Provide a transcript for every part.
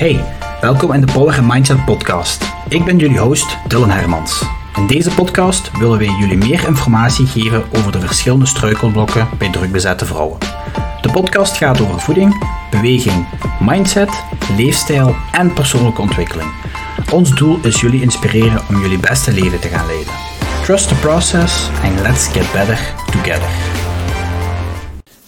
Hey, welkom in de Power Mindset podcast. Ik ben jullie host Dylan Hermans. In deze podcast willen wij jullie meer informatie geven over de verschillende struikelblokken bij drukbezette vrouwen. De podcast gaat over voeding, beweging, mindset, leefstijl en persoonlijke ontwikkeling. Ons doel is jullie inspireren om jullie beste leven te gaan leiden. Trust the process and let's get better together.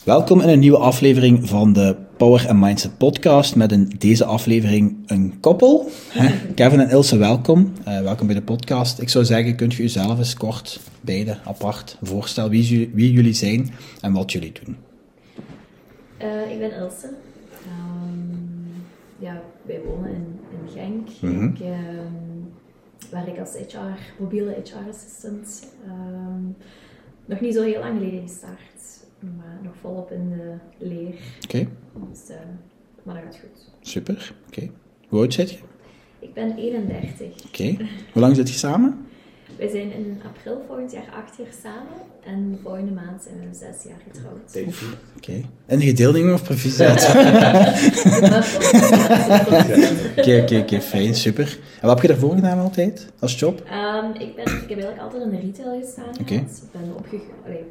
Welkom in een nieuwe aflevering van de Power and Mindset podcast met in deze aflevering een koppel. Kevin en Ilse, welkom. Uh, welkom bij de podcast. Ik zou zeggen, kunt u uzelf eens kort, beide apart, voorstellen wie, wie jullie zijn en wat jullie doen? Uh, ik ben Ilse. Um, ja, wij wonen in, in Genk. Mm -hmm. Ik uh, werk als HR, mobiele HR-assistent. Um, nog niet zo heel lang geleden gestart maar nog volop in de leer. Oké. Dus, uh, maar dat gaat goed. Super, oké. Hoe oud zit je? Ik ben 31. Oké. Hoe lang zit je samen? We zijn in april volgend jaar acht jaar samen en volgende maand zijn we zes jaar getrouwd. Oké. Okay. En gedeelding of proficiat? Oké, oké, oké, fijn, super. En wat heb je daarvoor gedaan altijd, als job? Um, ik, ben, ik heb eigenlijk altijd in de retail gestaan. Okay. Ik ben opge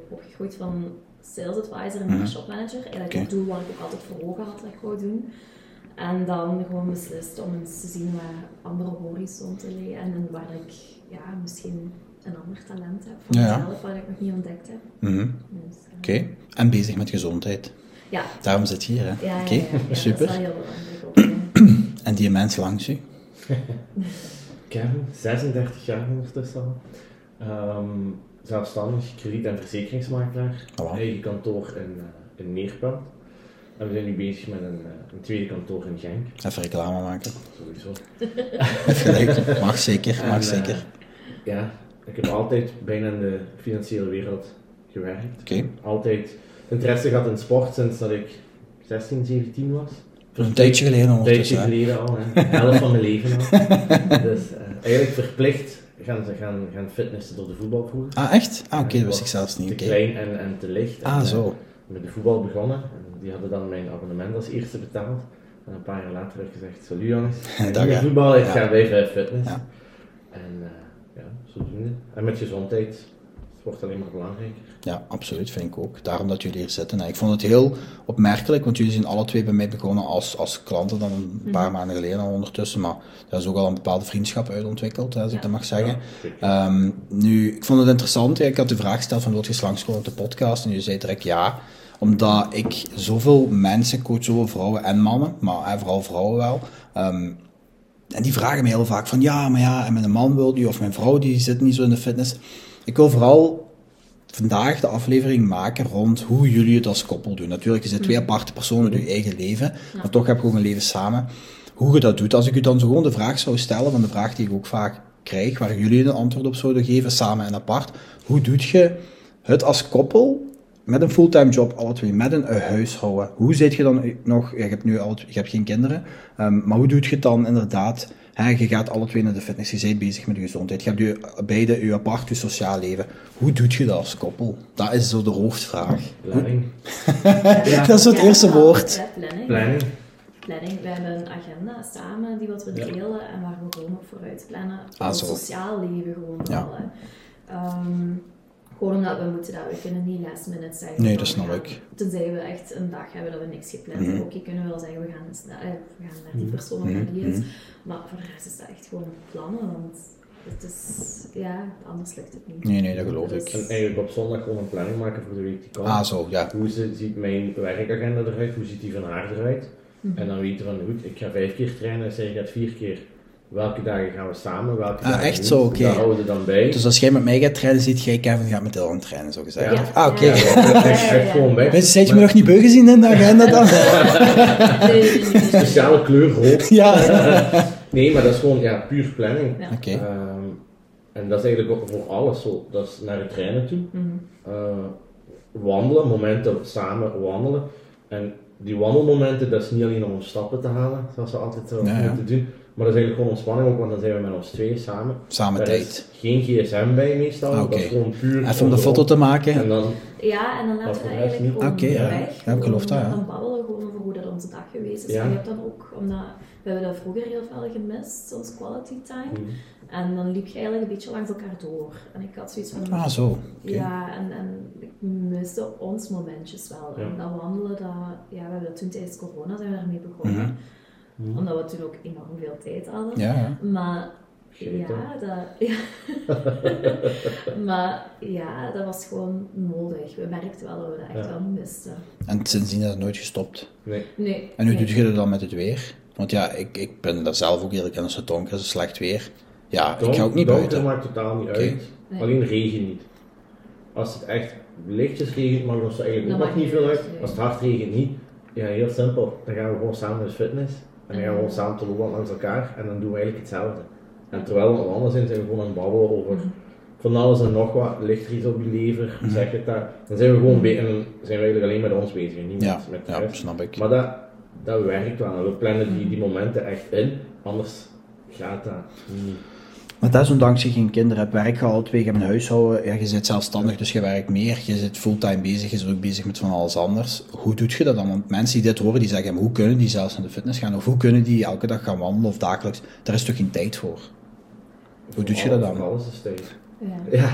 opgegroeid van sales advisor en mm -hmm. shop manager. Eigenlijk okay. het doel wat ik ook altijd voor ogen had dat ik wou doen. En dan gewoon beslist om eens te zien waar andere horizon te liggen en waar ik ja, misschien een ander talent heb van ja, mezelf, wat ik nog niet ontdekt heb. Mm -hmm. dus, uh, Oké, okay. en bezig met gezondheid. Ja. Daarom zit je hier, hè? Ja, Oké, ja, ja, super. Dat is wel heel belangrijk ook. en die mens langs u? Kevin, 36 jaar ondertussen al. Um, zelfstandig krediet- en verzekeringsmakelaar. Oh, Eigen kantoor in, uh, in Neerpelt. En we zijn nu bezig met een, uh, een tweede kantoor in Genk. Even reclame maken. Sowieso. Gelijk, mag zeker, mag En, zeker. uh, ja, ik heb altijd bijna in de financiële wereld gewerkt. Oké. Altijd interesse gehad in sport sinds dat ik 16, 17 was. Een tijdje geleden Een tijdje geleden al, hè. helft van mijn leven al. Dus uh, eigenlijk verplicht gaan ze gaan, gaan fitnessen door de voetbalvloer. Ah, echt? Ah, oké, dat wist ik zelfs niet. Te klein en, en te licht. Ah, En, zo. eh, met de voetbal begonnen. En die hadden dan mijn abonnement als eerste betaald. En een paar jaar later heb ik gezegd, salut jongens, ik ga hè. voetbal, ik Ja. ga weer eh, fitness. Ja. En uh, ja, zodoende. En met gezondheid, het wordt alleen maar belangrijker. Ja, absoluut, vind ik ook. Daarom dat jullie hier zitten. En ik vond het heel opmerkelijk, want jullie zijn alle twee bij mij begonnen als, als klanten dan een paar maanden geleden al ondertussen. Maar daar is ook al een bepaalde vriendschap uit ontwikkeld, hè, als ik Ja. dat mag zeggen. Ja. Ehm, nu, ik vond het interessant. Ik had de vraag gesteld van, wilt je langskomen op de podcast? En jullie zei direct ja. Omdat ik zoveel mensen coach, zoveel vrouwen en mannen, maar vooral vrouwen wel. Ehm, en die vragen me heel vaak van, ja, maar ja, en mijn man wil die, of mijn vrouw die zit niet zo in de fitness. Ik wil vooral vandaag de aflevering maken rond hoe jullie het als koppel doen. Natuurlijk, je zit twee aparte personen in je eigen leven, maar toch heb je ook een leven samen. Hoe je dat doet. Als ik u dan zo gewoon de vraag zou stellen, van de vraag die ik ook vaak krijg, waar jullie een antwoord op zouden geven, samen en apart. Hoe doet je het als koppel met een fulltime job, alle twee, met een huishouden? Hoe zit je dan nog, je hebt nu al, je hebt geen kinderen, ehm, maar hoe doet je het dan inderdaad? Hè, je gaat alle twee naar de fitness, je bent bezig met je gezondheid, je hebt je, beide je apart, je sociaal leven. Hoe doet je dat als koppel? Dat is zo de hoofdvraag. Planning. Dat is het Ja, eerste ja, woord. ja, planning. Planning. planning. We hebben een agenda samen die wat we Ja. delen en waar we gewoon op vooruit plannen. Ah, Ons zo. sociaal leven gewoon Ja. wel. Gewoon omdat we moeten dat, we kunnen niet last minute zeggen. Nee, dat snap ik. gaan- Tenzij we echt een dag hebben dat we niks gepland Mhm. hebben. Oké, kunnen we wel zeggen, we gaan, eh, we gaan naar die Mhm. persoon of naar die is. mhm. Maar voor de rest is dat echt gewoon plannen, want het is, ja, anders lukt het niet. Nee, nee, dat geloof ik. Dus- En eigenlijk op zondag gewoon een planning maken voor de week die komt. Ah, zo, ja. Hoe zi- ziet mijn werkagenda eruit? Hoe ziet die van haar eruit? En dan weten we van, goed, ik ga vijf keer trainen, zij gaat vier keer. Welke dagen gaan we samen? Welke Ah, dagen echt zo, oké. Daar houden we dan bij. Dus als jij met mij gaat trainen, ziet jij Kevin gaat met Dylan trainen, zo gezegd. Ja. Ah, oké. Ja, echt gewoon. Mensen, zijt je me nog niet beu gezien in de agenda dan? Nee. Speciale kleur rood. ja. Nee, maar dat is gewoon ja, puur planning. Ja. Oké. Ehm, en dat is eigenlijk ook voor alles zo. Dat is naar het trainen toe. Mhm. Eh, wandelen, momenten samen wandelen. En die wandelmomenten, dat is niet alleen om stappen te halen, zoals we altijd ja. moeten doen, maar dat is eigenlijk gewoon ontspanning ook, want dan zijn we met ons twee samen. Samen tijd. is geen gsm bij meestal, Ah, dat is gewoon puur... Even om de foto te maken. En dan, Ja, en dan laten we eigenlijk niet? gewoon ja. weg. Ja, ik geloof dat, ja. Dan babbelen we gewoon over hoe dat onze dag geweest is. Ja. En je hebt dan ook, omdat we hebben dat vroeger heel veel gemist, ons quality time. Mhm. En dan liep je eigenlijk een beetje langs elkaar door. En ik had zoiets van, Ah, zo. Ja, en, en ik miste ons momentjes wel. En Ja. dat wandelen, dat, ja, we hebben dat toen tijdens corona zijn we daarmee begonnen. Mhm. Omdat we toen ook enorm veel tijd hadden. Ja. Maar Shit, ja, dat, ja. maar ja, dat was gewoon nodig. We merkten wel dat we dat echt Ja. wel misten. En sindsdien is het nooit gestopt. Nee. Nee. En hoe nee. doe je dat dan met het weer? Want ja, ik, ik ben daar zelf ook eerlijk in als het donker is, slecht weer. Ja, ik ga ook niet Donker buiten. maakt totaal niet uit. Nee. Alleen regen niet. Als het echt lichtjes regent, maakt ons eigenlijk ook niet veel uit. Als het hard regent niet, ja heel simpel. Dan gaan we gewoon samen naar de fitness. En dan gaan we gewoon samen te lopen langs elkaar. En dan doen we eigenlijk hetzelfde. En terwijl we wandelen zijn, zijn we gewoon aan het babbelen over Mhm. van alles en nog wat. Ligt er iets op je lever? Mhm. Zeg het daar. Dan zijn we gewoon en dan zijn we eigenlijk alleen met ons bezig. en Niet Ja, met, de ja, rest. snap ik. Maar dat, dat werkt wel. We plannen die, die Mhm. momenten echt in. Anders gaat dat niet. Maar dat is ondanks je geen kinderen hebt, werk al twee, je hebt een huishouden, ja, je zit zelfstandig, dus je werkt meer, je zit fulltime bezig, je zit ook bezig met van alles anders. Hoe doe je dat dan? Want mensen die dit horen, die zeggen, maar hoe kunnen die zelfs naar de fitness gaan? Of hoe kunnen die elke dag gaan wandelen of dagelijks? Daar is toch geen tijd voor? Hoe doe je dat dan? alles is tijd. Ja.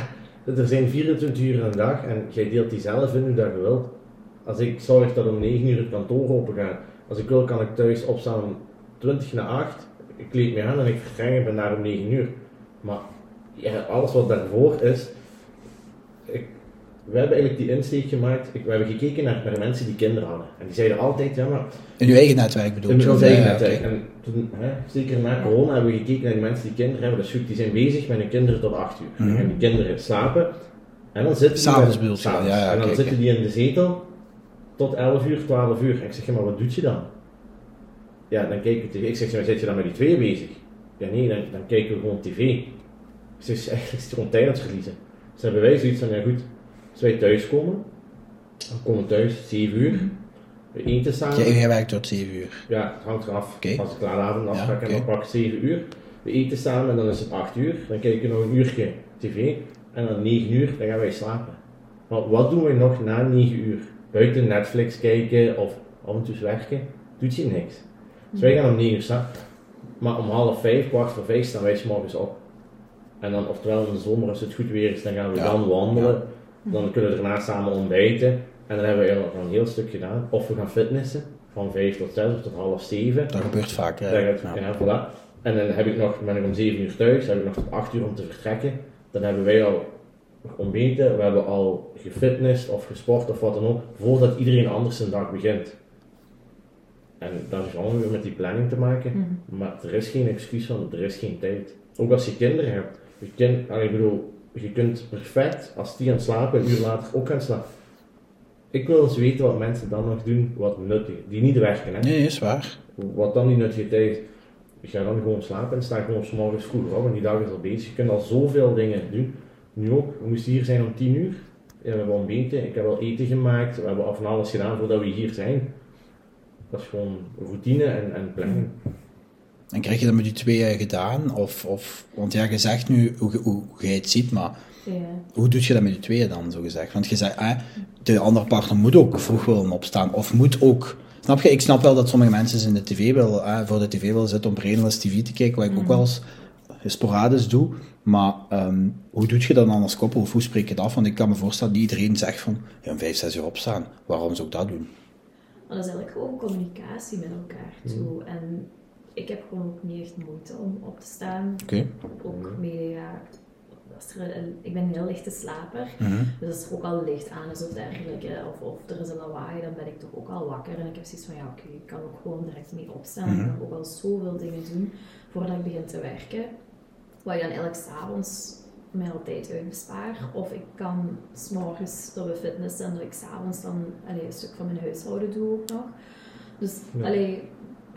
Ja, er zijn 24 uur een dag en jij deelt die zelf in hoe dat je wilt. Als ik zorg dat om 9 uur het kantoor open gaat, als ik wil kan ik thuis opstaan om 20 na 8, ik kleed me aan en ik vertrek en ben daar om 9 uur. Maar ja, alles wat daarvoor is, ik, we hebben eigenlijk die insteek gemaakt, ik, we hebben gekeken naar, naar mensen die kinderen hadden. En die zeiden altijd, ja maar In je eigen netwerk bedoel in je? ons Ja, eigen ja, netwerk. En toen, hè, zeker na corona hebben we gekeken naar die mensen die kinderen hebben. Is goed, die zijn bezig met hun kinderen tot 8 uur. Mhm. En die kinderen slapen. En dan zitten die, S'avonds bedoel je, ja, ja, En dan zitten die in de zetel tot 11 uur, 12 uur. En ik zeg, ja, maar wat doet je dan? Ja, dan kijk ik tv. Ik zeg, ja, zit je dan met die twee bezig? Ja, nee, dan, dan kijken we gewoon tv. Eigenlijk is het gewoon tijd aan het verliezen. Dus hebben wij zoiets van, ja goed, als wij thuiskomen, dan komen we thuis, 7 uur. We eten samen. Jij, jij werkt tot 7 uur. Ja, het hangt eraf. Oké. Als ik laat avond afspraak Ja, en dan pak ik 7 uur. We eten samen en dan is het 8 uur. Dan kijken we nog een uurtje tv. En dan 9 uur, dan gaan wij slapen. Maar wat doen we nog na 9 uur? Buiten Netflix kijken of af en toe werken? Doet je niks. Dus wij gaan om 9 uur slapen. Maar om half 5, kwart voor 5 staan wij morgens op. En dan, oftewel in de zomer als het goed weer is, dan gaan we Ja. dan wandelen. Dan kunnen we daarna samen ontbijten. En dan hebben we eigenlijk een heel stuk gedaan. Of we gaan fitnessen. Van 5 tot 6 of tot half 7. Dat gebeurt. Dan hè. gaat, Ja. voilà. En dan heb ik nog, ben ik om 7 uur thuis, heb ik nog tot 8 uur om te vertrekken. Dan hebben wij al ontbeten, we hebben al gefitnessd of gesport of wat dan ook, voordat iedereen anders zijn dag begint. En dat is allemaal weer met die planning te maken, Mhm. maar er is geen excuus van, er is geen tijd. Ook als je kinderen hebt. Je, kind, ah, ik bedoel, je kunt perfect, als die gaan slapen, een uur later ook gaan slapen. Ik wil eens weten wat mensen dan nog doen, wat nuttig, die niet werken. Hè? Nee, is waar. Wat dan die nuttige tijd is, ik ga dan gewoon slapen en sta gewoon 's morgens vroeg op en die dag is al bezig. Je kunt al zoveel dingen doen. Nu ook, we moesten hier zijn om 10 uur. Ja, we hebben ontbeten, ik heb al eten gemaakt, we hebben al van alles gedaan voordat we hier zijn. Dat is gewoon routine en, en planning. En krijg je dat met die twee gedaan? Of, of, want ja, je zegt nu hoe, hoe, hoe jij het ziet, maar Ja. hoe doe je dat met die tweeën dan, zo gezegd? Want je zegt, eh, de andere partner moet ook vroeg willen opstaan, of moet ook... Snap je? Ik snap wel dat sommige mensen in de tv willen, eh, voor de tv willen zitten om brainless tv te kijken, wat ik ook wel eens sporadisch doe. Maar ehm, hoe doe je dat dan als koppel? Of hoe spreek je het af? Want ik kan me voorstellen dat iedereen zegt van, ja, om vijf, zes uur opstaan. Waarom zou ik dat doen? Maar dat is eigenlijk gewoon communicatie met elkaar toe. En ik heb gewoon ook niet echt moeite om op te staan. Ook mee, ja, als er een- ik ben een heel lichte slaper. Mhm. Dus als er ook al licht aan is of dergelijke, of, of er is een lawaai, dan ben ik toch ook al wakker. En ik heb zoiets van, ja oké, ik kan ook gewoon direct mee opstaan. Mhm. Ik kan ook al zoveel dingen doen voordat ik begin te werken. Wat je dan eigenlijk s'avonds mij altijd uitbespaar. Of ik kan s'morgens door de fitness en dat ik s'avonds dan allee, een stuk van mijn huishouden doe ook nog. Dus Ja. allee,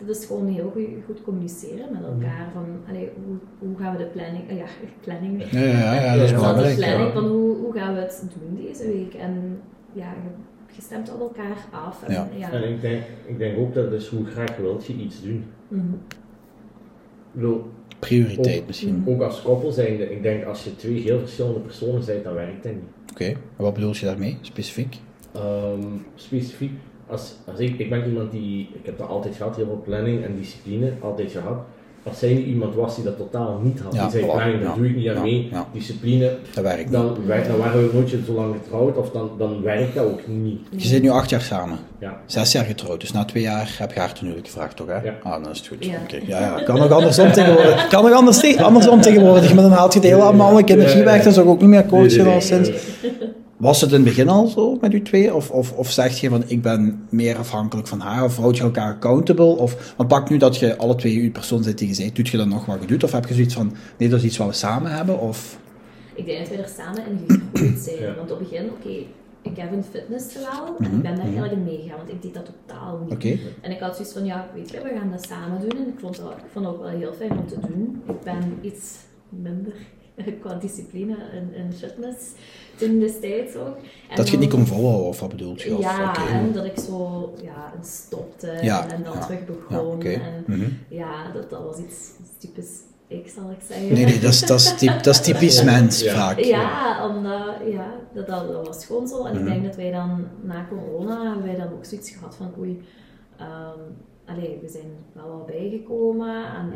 dat is gewoon heel goed, goed communiceren met elkaar. Van, allee, hoe, hoe gaan we de planning... ja, planning. Ja, ja, ja, dat is belangrijk. planning Ja. van hoe, hoe gaan we het doen deze week. En ja, je, je stemt op elkaar af. En, Ja. ja. En ik denk, ik denk ook dat dus hoe graag wilt je iets doen. Mhm. Ik bedoel, Prioriteit Ook- misschien. ook als koppel zijnde, ik denk als je twee heel verschillende personen bent, dan werkt dat niet. Oké, en wat bedoel je daarmee, specifiek? Ehm, specifiek, als, als ik, ik ben iemand die, ik heb dat altijd gehad, heel veel planning en discipline, altijd gehad. Als zij iemand was die dat totaal niet had, Ja, die zei voilà, daar ja, doe ik niet aan ja, mee, ja. discipline, Dat werkt niet. dan, dan waren we nooit zo lang getrouwd of dan, dan werkt dat ook niet. Je zit nu acht jaar samen. Ja. Zes jaar getrouwd, dus na twee jaar heb je haar ten huwelijk gevraagd, toch? Hè? Ja. Ah, dan is het goed. Ja. Oké, Ja, ja. Kan nog andersom tegenwoordig. Kan nog anders andersom tegenwoordig. Met een haalt je deel aan mannelijke energie weg, dat zou ik ook niet meer coachen Nee, nee, nee, al sinds. Was het in het begin al zo met u twee? Of, of, of zeg je van ik ben meer afhankelijk van haar? Of houd je elkaar accountable? Of want pak nu dat je alle twee uw persoon zit die je zei, doet je dan nog wat je doet? Of heb je zoiets van nee, dat is iets wat we samen hebben? Of Ik denk dat wij er samen in gegroeid zijn. Ja. Want op het begin, oké, ik heb een fitness wel en Mhm, ik ben daar mhm. eigenlijk in meegegaan, want ik deed dat totaal niet. En ik had zoiets van, ja, weet je, we gaan dat samen doen. En ik vond, dat, ik vond dat ook wel heel fijn om te doen. Ik ben iets minder qua discipline in, in fitness toen destijds ook. En dat je het niet kon volhouden of wat bedoelt je? Of, Ja, oké. en dat ik zo ja, stopte Ja, en dan ja, terug Ja, begon. oké. En Mhm. ja, dat, dat was iets typisch ik, zal ik zeggen. Nee, nee, dat is, dat is, typ- dat is typisch mens Ja. vaak. Ja, omdat, ja dat, dat, was gewoon zo. En Mhm. ik denk dat wij dan na corona hebben wij dan ook zoiets gehad van oei, ehm, allee, we zijn wel wat bijgekomen en,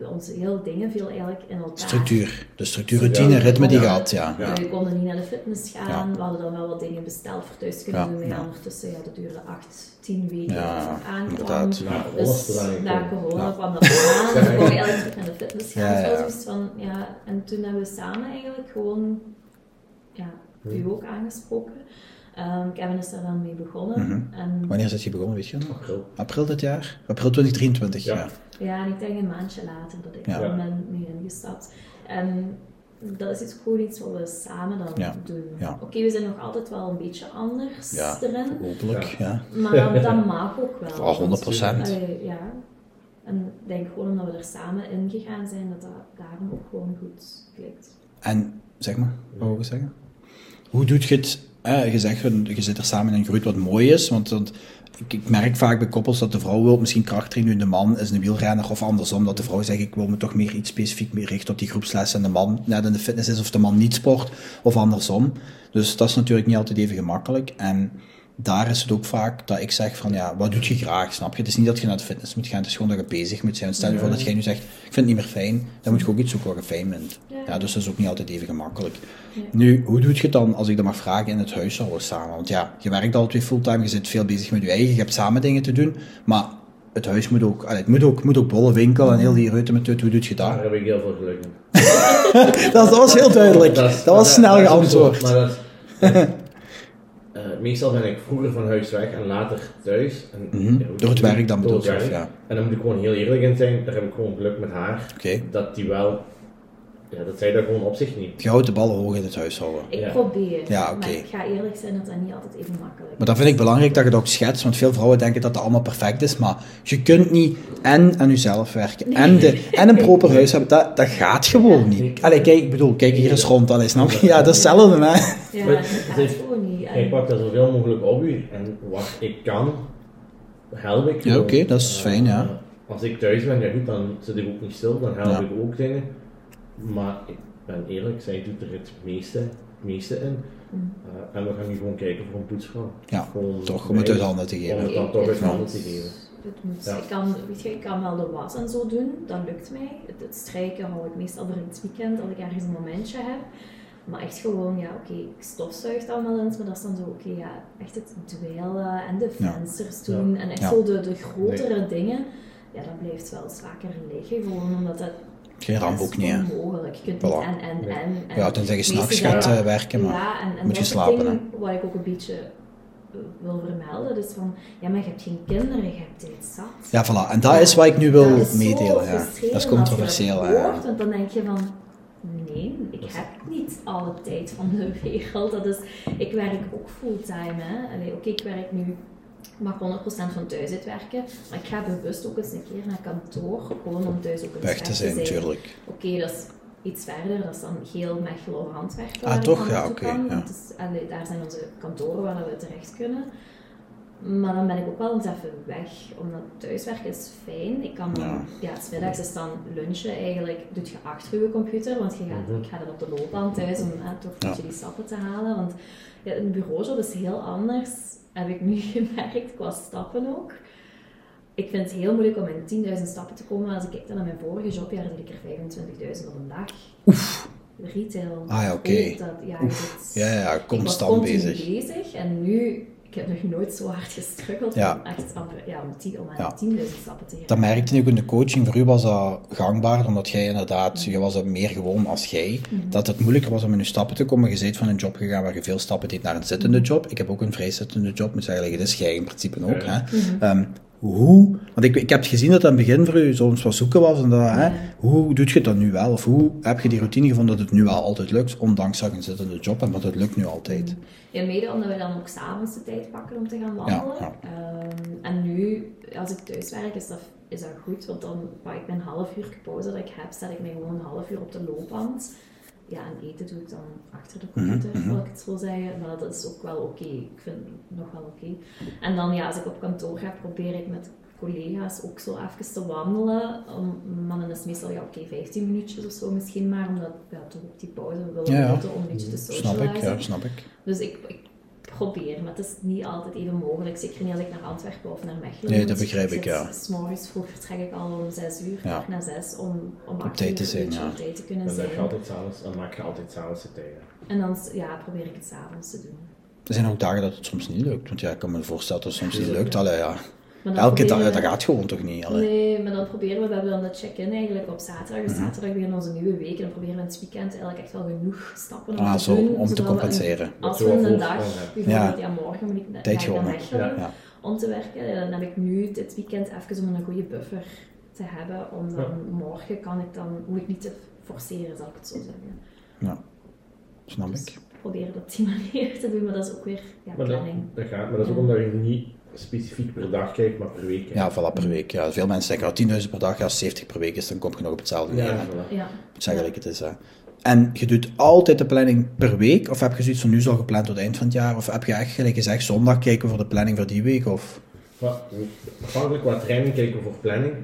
en onze heel dingen viel eigenlijk in elkaar. Structuur. De structuur, routine, Ja. ritme die gaat, ja. Ja. We konden niet naar de fitness gaan, Ja. we hadden dan wel wat dingen besteld voor thuis kunnen Ja, doen. Maar ondertussen, ja, dat duurde acht, tien weken Ja, voordat het aankwam. Dus na corona Ja. kwam dat eraan. Dus we konden eigenlijk terug naar de fitness gaan. Ja, Dus ja, was van, en toen hebben we samen eigenlijk gewoon, ja, u ook aangesproken. Ehm, Kevin is daar dan mee begonnen. Mhm. en, Wanneer is je begonnen, weet je nog? April. April dit jaar? April 2023, ja. Ja. ja, en ik denk een maandje later dat ik Ja. er ben mee ingestapt. En dat is iets, gewoon iets wat we samen dan Ja. doen. Ja. Oké, we zijn nog altijd wel een beetje anders Ja. erin. Hopelijk, ja. Maar dat, mag ook wel. Vooral 100%. Allee, ja. En ik denk gewoon omdat we er samen in gegaan zijn, dat dat daarom ook gewoon goed klikt. En, zeg maar, wat wil je zeggen? Hoe doet je het? Eh, je zegt, je zit er samen een groeit wat mooi is, want, want ik, merk vaak bij koppels dat de vrouw wil misschien krachttraining doen, de man is een wielrenner, of andersom, dat de vrouw zegt, ik wil me toch meer iets specifiek meer richten op die groepslessen en de man net in de fitness is, of de man niet sport, of andersom. Dus dat is natuurlijk niet altijd even gemakkelijk. En daar is het ook vaak dat ik zeg van, ja, wat doet je graag, snap je? Het is niet dat je naar de fitness moet gaan, het is gewoon dat je bezig moet zijn. Stel je voor dat jij nu zegt, ik vind het niet meer fijn, dan moet je ook iets zoeken wat je fijn vindt. Ja. Ja, dus dat is ook niet altijd even gemakkelijk. Ja. Nu, hoe doe je het dan, als ik dat mag vragen, in het huishouden samen? Want ja, je werkt al twee fulltime, je zit veel bezig met je eigen, je hebt samen dingen te doen, maar het huis moet ook, allee, het moet ook, moet ook bollen winkel en heel die ruiten met hoe doe je Daar dat? heb ik heel veel geluk in. Dat, dat was heel duidelijk, dat, is- was snel dat geantwoord. Maar dat eh, meestal ben ik vroeger van huis weg en later thuis. En, Mhm, ja, Door het werk dan door bedoel het je, werk. ja. En dan moet ik gewoon heel eerlijk in zijn, daar heb ik gewoon geluk met haar. Oké, Dat die wel, ja, dat zij dat gewoon op zich niet. je houdt de ballen hoog in het huishouden. Ik Ja. probeer, Ja, oké. maar ik ga eerlijk zijn dat dat niet altijd even makkelijk is. Maar dan vind ik belangrijk dat je het ook schetst, want veel vrouwen denken dat dat allemaal perfect is, maar je kunt niet en aan jezelf werken en, de, en een proper huis hebben, dat, dat gaat gewoon niet. Allee, kijk, ik bedoel, kijk hier eens rond, allee, snap je? Ja, dat is hetzelfde, hè. Ja, Maar dat gaat is- gewoon niet. En- pakt dat zoveel mogelijk op u en wat ik kan, help ik. Ja, oké, dat is Eh, fijn, ja. Als ik thuis ben, ja goed, dan zit ik ook niet stil, dan help Ja. ik ook dingen. Maar ik ben eerlijk, zij doet er het meeste, het meeste in. Mm. Eh, en we gaan nu gewoon kijken voor een poetsvrouw. Ja, Gewoon toch, om het uit handen te Om geven. het dan toch uit handen te geven. Het moet. Ja. Ik, kan, weet je, ik kan wel de was en zo doen, dat lukt mij. Het, het strijken hou ik meestal voor in het weekend, als ik ergens een momentje heb. Maar echt gewoon, ja, oké, ik stofzuig dan wel eens, maar dat is dan zo, oké, ja, echt het dweilen en de Ja. vensters doen en echt Ja. zo de, de grotere dingen. Ja, dat blijft wel eens vaker liggen, gewoon omdat dat Geen ramp dat ook is niet, hè. onmogelijk. Je kunt Voilà. niet en, en, en. en Ja, tenzij je s'nachts gaat werken, maar... ja, en, en moet je is slapen, ding wat ik ook een beetje eh, wil vermelden. Dus van, ja, maar je hebt geen kinderen, je hebt tijd zat. Ja, voilà. En dat is wat ik nu wil Dat is meedelen, ja. Dat is controversieel, dat hoort, want dan denk je van, nee, ik heb niet alle tijd van de wereld. Dat is, ik werk ook fulltime, Oké, ik werk nu mag 100% van thuis uit werken, maar ik ga bewust ook eens een keer naar kantoor, gewoon om thuis ook eens Weg te zijn, natuurlijk. Oké, dat is iets verder, dat is dan Geel, Mechelen, Antwerpen. Ah, toch? Ja, oké, ja. allee, daar zijn onze kantoren waar we terecht kunnen. Maar dan ben ik ook wel eens even weg, omdat thuiswerken is fijn. Ik kan dan, Ja. ja, s middags is dan lunchen eigenlijk, doe je achter je computer, want je gaat, Mhm. ik ga dan op de loopband thuis om eh, toch een beetje die stappen te halen. Want ja, een bureaujob is heel anders, heb ik nu gemerkt, qua stappen ook. Ik vind het heel moeilijk om in 10.000 stappen te komen. Als ik kijk dan naar mijn vorige job, ja, dan deed ik er 25.000 op een dag. Oef. Retail. Ah ja, oké. Ook dat- Ja, Ja, constant bezig. bezig en nu, heb nog nooit zo hard gestruggeld Ja. om echt ja, om, tien, om aan Ja. 10.000 stappen te geven. Dat merkte ik ook in de coaching. Voor u was dat gangbaar, omdat jij inderdaad, je was dat meer gewoon als jij. Dat het moeilijker was om in je stappen te komen. Je bent van een job gegaan waar je veel stappen deed naar een zittende job. Ik heb ook een vrijzittende job, moet zeggen, dit is jij in principe ook. Ja. Hè? Ehm, hoe, want ik, ik heb gezien dat het aan het begin voor u soms wat zoeken was. En dat, hè, hoe doe je dat nu wel? Of hoe heb je die routine gevonden dat het nu wel altijd lukt, ondanks dat je een zittende job hebt, want het lukt nu altijd. Ja, mede omdat we dan ook s'avonds de tijd pakken om te gaan wandelen. ja. Ehm, en nu, als ik thuis werk, is dat, is dat goed, want dan pak ik mijn half uur pauze dat ik heb, zet ik mij gewoon een half uur op de loopband. Ja, en eten doe ik dan achter de computer, Mhm, mhm. wil ik het zo zeggen. Maar dat is ook wel oké. Ik vind het nog wel oké. En dan, ja, als ik op kantoor ga, probeer ik met collega's ook zo even te wandelen. Maar dan is het meestal, ja, oké, 15 minuutjes of zo misschien maar, omdat ja, toch ook die pauze we willen Ja, ja. moeten om een beetje te Snap socializen. ik, ja, snap ik. Dus ik, ik probeer, maar het is niet altijd even mogelijk. Zeker niet als ik naar Antwerpen of naar Mechelen Nee, dat begrijp ik, ja. S morgens vroeg vertrek ik al om 6 uur, Ja. na 6, om, om acht tijd uur te zijn, ja. op tijd te kunnen Dan, zijn. je altijd s'avonds, dan maak je altijd s'avonds de tijd. hè. En dan ja, probeer ik het s'avonds te doen. Er zijn ook dagen dat het soms niet lukt. Want ja, ik kan me voorstellen dat het soms niet lukt. Allee, ja. Elke dag, dat gaat gewoon toch niet? Allee. Nee, maar dan proberen we, we hebben dan de check-in eigenlijk op zaterdag. Dus zaterdag beginnen onze nieuwe week en dan proberen we in het weekend eigenlijk echt wel genoeg stappen om Ah, te zo, doen. om te we compenseren. Als Dat we een dag, bijvoorbeeld, ja, morgen moet ik Tijd. Mechelen. Ja. om te werken. Dan heb ik nu dit weekend even om een goede buffer te hebben. Om dan morgen kan ik dan, moet ik niet te forceren, zal ik het zo zeggen. Ja, snap Dus ik. proberen dat op die manier te doen, maar dat is ook weer ja, Maar dat, planning. dat gaat, maar dat is ook omdat je niet specifiek per dag kijkt, maar per week. hè. Ja, voilà, per week. Ja, veel mensen denken, oh, 10.000 per dag, ja, als 70 per week is, dan kom je nog op hetzelfde neer. Ja, voilà. Ja. Zeg gelijk het is. Hè. En je doet altijd de planning per week? Of heb je zoiets van nu al gepland tot het eind van het jaar? Of heb je echt gelijk gezegd, zondag kijken voor de planning voor die week? Of? Wat- Afhankelijk qua training kijken we voor planning.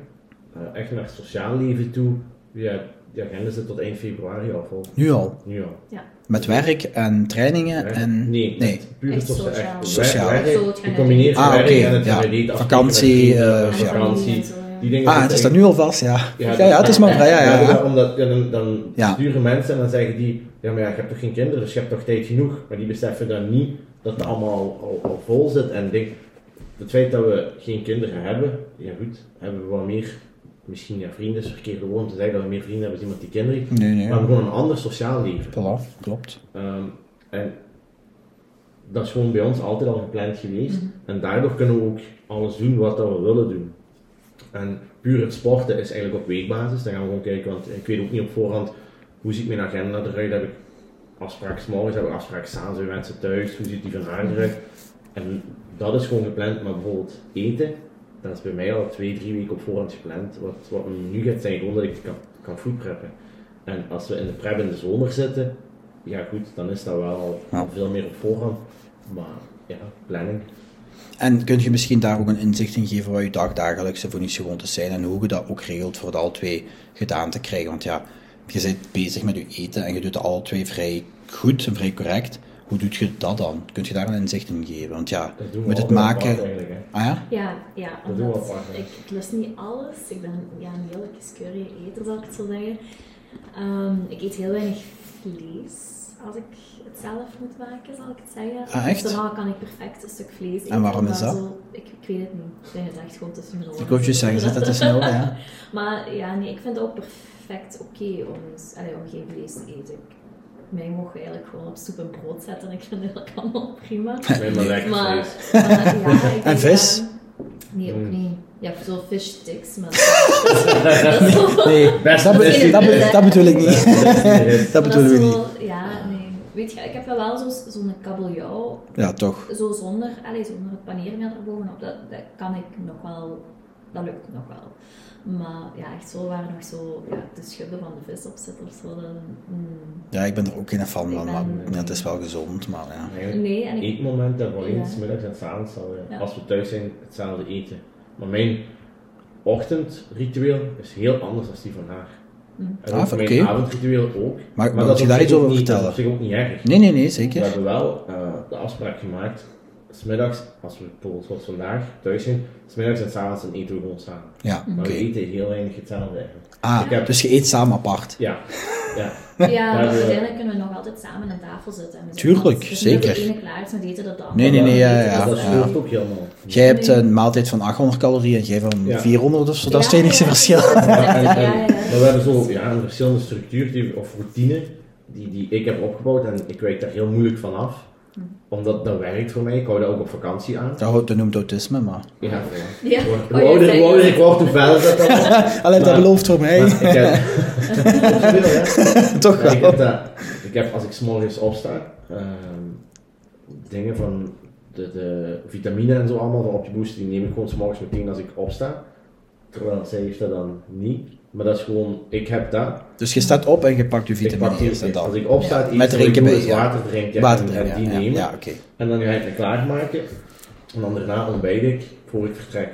Eh, echt naar het sociaal leven toe. Ja, die agenda zit tot eind februari al vol. Nu al? Nu al. Met werk en trainingen en... Nee, nee. puur Echt sociaal. Echt Sociaal. werk- combineert Ah, werk en het ja. Vakantie, eh, ja. vakantie. ja. Die dingen Ah, het is dat nu al vast, ja. Ja, Ja, ja, het is maar vrij, ja, ja. Ja, ja. omdat ja, dan, dan Ja. sturen mensen en dan zeggen die, ja maar ja, je hebt toch geen kinderen, dus je hebt toch tijd genoeg. Maar die beseffen dan niet dat het allemaal al, al, al vol zit. En ik denk, het feit dat we geen kinderen hebben, ja goed, hebben we wat meer, misschien ja, vrienden is het verkeerde woord om te zeggen dat we meer vrienden hebben als iemand die kinderen heeft. Nee, nee. Maar we hebben gewoon een ander sociaal leven. Voilà, klopt. Ehm, en dat is gewoon bij ons altijd al gepland geweest. Mhm. En daardoor kunnen we ook alles doen wat dat we willen doen. En puur het sporten is eigenlijk op weekbasis. Dan gaan we gewoon kijken, want ik weet ook niet op voorhand hoe ziet mijn agenda eruit. Heb ik afspraken morgens, heb ik afspraken s'avonds bij mensen thuis, hoe ziet die van haar eruit. En dat is gewoon gepland, maar bijvoorbeeld eten, dat is bij mij al twee, drie weken op voorhand gepland. Wat, wat nu gaat zijn gewoon dat ik kan, kan. En als we in de prep in de zomer zitten, ja goed, dan is dat wel al veel meer op voorhand. Maar ja, planning. En kun je misschien daar ook een inzicht in geven wat je dagdagelijkse voedingsgewoontes zijn en hoe je dat ook regelt voor de alle twee gedaan te krijgen? Want ja, je bent bezig met je eten en je doet het alle twee vrij goed en vrij correct. Hoe doe je dat dan? Kun je daar een inzicht in geven? Want ja, moet het maken... Ah ja? Ja, ja Dat doen we omdat apart, hè. ik, ik lust niet alles. Ik ben ja, een hele kieskeurig eter, zal ik het zo zeggen. Ehm, ik eet heel weinig vlees als ik het zelf moet maken, zal ik het zeggen. Ah, echt? Dus dan kan ik perfect een stuk vlees eten. En waarom is dat? Zo, ik, ik weet het niet. Ik denk het echt gewoon tussen mijn. Ik wou je zeggen, zit dat de oren, ja? Maar ja, nee, ik vind het ook perfect oké om, allee, om geen vlees te eten. Ik, mij mogen eigenlijk gewoon op soep en brood zetten en ik vind het eigenlijk allemaal prima. Nee, maar lekker Maar, ja, ik En vis? ja, nee, ook Mm. niet. Ja, zo fish sticks, maar dat zo- Nee, dat, dat, dat bedoel ik niet. dat we zo- niet. Ja, nee. Weet je, ik heb wel zo- zo'n kabeljauw, Ja, toch. zo zonder, allez, zonder het paneermeel erbovenop, dat, dat kan ik nog wel dat lukt nog wel. Maar ja, echt zo waar nog zo ja, de schubben van de vis op zit of zo. Dan, mm, Ja, ik ben er ook geen fan Ik van, ben- maar ja, het is wel gezond, maar ja. Nee, en ik, eetmomenten voor Ja. eens, middags en 's avonds zal je, Ja. als we thuis zijn, hetzelfde eten. Maar mijn ochtendritueel is heel anders dan die van haar. Mm. En Ah, ook mijn avondritueel ook. Maar, dat wil is je daar iets ook over niet- Dat vertellen? is op zich ook niet erg. Nee, nee, nee, We zeker. hebben wel eh, de afspraak gemaakt, smiddags, als we bijvoorbeeld zoals vandaag thuis zijn, smiddags en s'avonds dan eten we gewoon samen. Ja, Maar oké. we eten heel weinig hetzelfde eigenlijk. Ah, Ik heb- dus je eet samen apart. Ja, ja. ja, uiteindelijk kunnen we nog altijd samen aan tafel zitten. En Tuurlijk, dat zeker. de ene klaar is met eten dat andere Nee, nee, nee, ja, ja, dus dat ja. scheelt ook helemaal. Jij hebt een maaltijd van 800 calorieën en jij van Ja. 400 of zo, dat is het enige ja. verschil. Maar we hebben zo ja, een verschillende structuur die, of routine die, die ik heb opgebouwd en ik wijk daar heel moeilijk van af. Omdat dat werkt voor mij, ik hou dat ook op vakantie aan. Dat dat noemt autisme, maar... Ja. Ja, Hoe, oh, ja, ouder, hoe ouder je. ik word, hoe verder dat dan wordt. Alleen dat belooft voor mij. Ik heb, Toch ik, wel. heb dat, ik heb als ik s'morgens opsta, ehm, dingen van de, de vitamine en zo allemaal van op je boost, die neem ik gewoon s'morgens meteen als ik opsta. Terwijl zij heeft dat dan niet. Maar dat is gewoon, ik heb dat. Dus je staat op en je pakt je Ik vitamine pak die, eerst en als ik opsta, het Met ik drinken bij, ja. water drinken Water en, drinken, en die ja, ja, nemen. ja, oké. En dan ga ik me klaarmaken. En dan daarna ontbijt ik voor ik vertrek.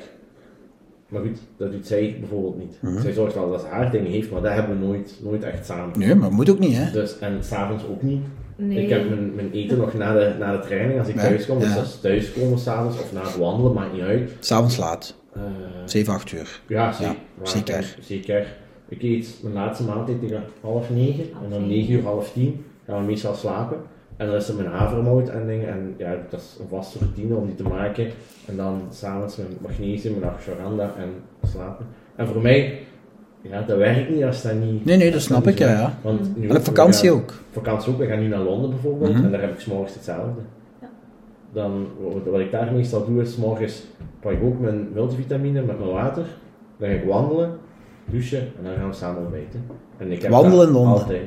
Maar goed, dat doet zij bijvoorbeeld niet. Mhm. Zij zorgt wel dat ze haar dingen heeft, maar dat hebben we nooit, nooit echt samen. Nee, maar moet ook niet, hè? Dus, en s'avonds ook niet. Nee. Ik heb mijn, mijn eten nog na de, na de training als ik Ja, thuis kom. Dus ja. dat is thuiskomen s'avonds of na het wandelen, maakt niet uit. S'avonds laat, Eh, 7, 8 uur. ja, zeker. Ja, zeker. zeker. Ik eet mijn laatste maaltijd tegen half negen en dan negen uur, half tien gaan we meestal slapen. En dan is er mijn havermout en dingen. En ja, dat is een vaste routine om die te maken. En dan s'avonds mijn magnesium, mijn ashwagandha en slapen. En voor mij, ja, dat werkt niet als dat niet... Nee, nee, dat snap ik, zo ja. Want nu En op vakantie gaan- ook. vakantie ook. We gaan nu naar Londen bijvoorbeeld Mhm. en daar heb ik s'morgens hetzelfde. Dan, wat, wat ik daar meestal doe is, 's morgens pak ik ook mijn multivitamine met mijn water. Dan ga ik wandelen, douchen en dan gaan we samen ontbijten. En ik heb Wandelen dat in Londen? Altijd.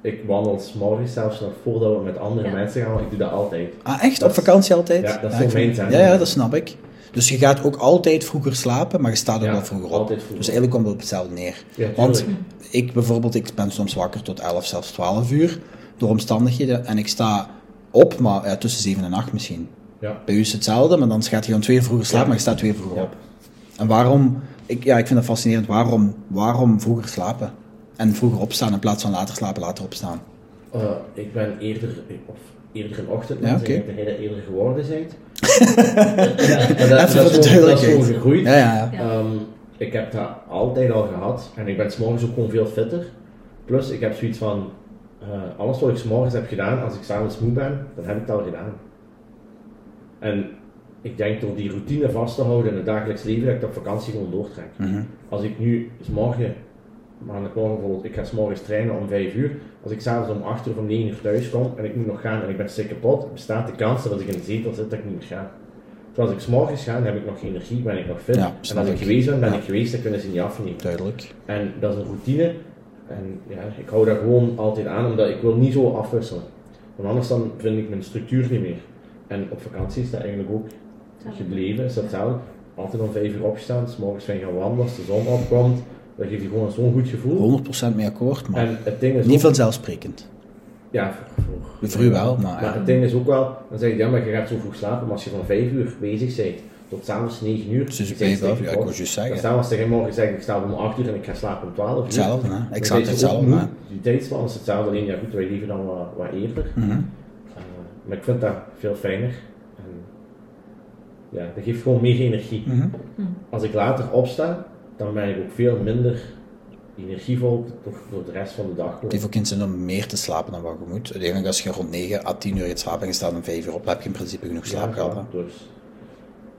Ik wandel 's morgens zelfs nog voordat we met andere Ja. mensen gaan, want ik doe dat altijd. Ah, echt? Dat Op is- vakantie altijd? ja, dat is ik zo mijn zijn. Ja, ja, dat snap ik. Dus je gaat ook altijd vroeger slapen, maar je staat ook Ja, wel vroeger op. vroeger. Dus eigenlijk komt het op hetzelfde neer. Ja, Want ik bijvoorbeeld, ik ben soms wakker tot 11, zelfs 12 uur, door omstandigheden. En ik sta op, maar ja, tussen 7 en 8 misschien. Ja. Bij u is het hetzelfde, maar dan gaat je gewoon twee uur vroeger slapen, Ja. maar je staat twee uur vroeger Ja. op. En waarom, ik, ja, ik vind dat fascinerend, waarom, waarom vroeger slapen? En vroeger opstaan in plaats van later slapen, later opstaan. Eh, ik ben eerder, of eerder een ochtend, Ja, oké. ik denk dat jij dat eerder geworden bent. ja, dat, Even voor de dat is gewoon gegroeid. Ja, ja, ja. Ehm, ik heb dat altijd al gehad en ik ben s'morgens ook gewoon veel fitter. Plus, ik heb zoiets van, eh, alles wat ik s'morgens heb gedaan, als ik s'avonds moe ben, dan heb ik het al gedaan. En ik denk door die routine vast te houden in het dagelijks leven, dat ik dat op vakantie gewoon doortrek. Mhm. Als ik nu s'morgen, maandagmorgen bijvoorbeeld, ik ga s'morgens trainen om 5 uur. Als ik s'avonds om 8 uur of om 9 uur thuis kom en ik moet nog gaan en ik ben stik kapot, bestaat de kans dat als ik in de zetel zit, dat ik niet meer ga. Terwijl als ik s'morgens ga, dan heb ik nog energie, ben ik nog fit. Ja, en als ik ik. geweest ben, ben Ja. ik geweest, dan kunnen ze niet afnemen. Duidelijk. En dat is een routine. En ja, ik hou daar gewoon altijd aan, omdat ik wil niet zo afwisselen. Want anders dan vind ik mijn structuur niet meer. En op vakantie is dat eigenlijk ook gebleven, is dat hetzelfde. Altijd om 5 uur opstaan, s morgens gaan gaan wandelen, als de zon opkomt. Dat geeft je gewoon zo'n goed gevoel. 100% mee akkoord, maar En het ding is niet ook, vanzelfsprekend. ja, voor, voor, Voor u wel, maar maar ja. het ding is ook wel, dan zeg je ja, maar je gaat zo vroeg slapen, maar als je van 5 uur bezig bent tot s'avonds 9 uur, Dus je weet wel, stik ja, ik wou juist zeggen. als tegen morgen zeggen, ik sta om 8 uur en ik ga slapen om 12 uur. Hetzelfde, hè? Ze ook hetzelfde? Die tijdspan is hetzelfde, alleen ja goed, wij leven dan wat, wat eerder. Uh, maar ik vind dat veel fijner. En ja, dat geeft gewoon meer energie. Mhm. Als ik later opsta, dan ben ik ook veel minder energievol door de rest van de dag. Het heeft ook geen zin om meer te slapen dan wat je moet. Uiteindelijk als je rond 9 à 10 uur gaat slapen en je staat om 5 uur op, heb je in principe genoeg slaap Ja, gehad. hè. Dus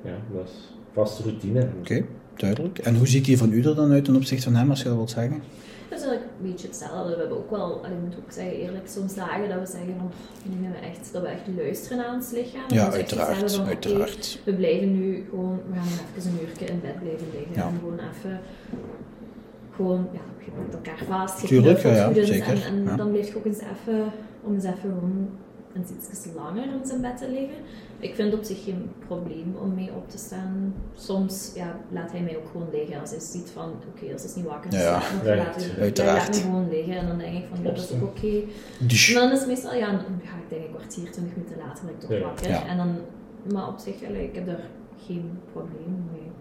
ja, dat is vaste routine. Oké, duidelijk. En hoe ziet die van u er dan uit ten opzichte van hem, als je dat wilt zeggen? Dat is eigenlijk een beetje hetzelfde. We hebben ook wel, ik moet ook zeggen eerlijk, soms dagen dat we zeggen van, nu gaan we echt, dat we echt luisteren aan ons lichaam. Ja, uiteraard, van, uiteraard. we blijven nu gewoon, we gaan even een uurtje in bed blijven liggen. Ja. En gewoon even, gewoon, ja, je elkaar vast, je Tuurlijk, ja, zeker, En, en ja. dan blijf je ook eens even, om eens even gewoon eens iets langer in zijn bed te liggen. Ik vind op zich geen probleem om mee op te staan. Soms ja, laat hij mij ook gewoon liggen als hij ziet van, oké, als is niet wakker, Ja, ja. laat, hij, uiteraard. laat me gewoon liggen. En dan denk ik van, ja, dat is ook oké. Dus, En dan is het meestal, ja, dan ga ik denk ik een kwartier, twintig minuten later ben ik toch Ja. wakker. Ja. En dan, maar op zich, ik heb daar geen probleem mee.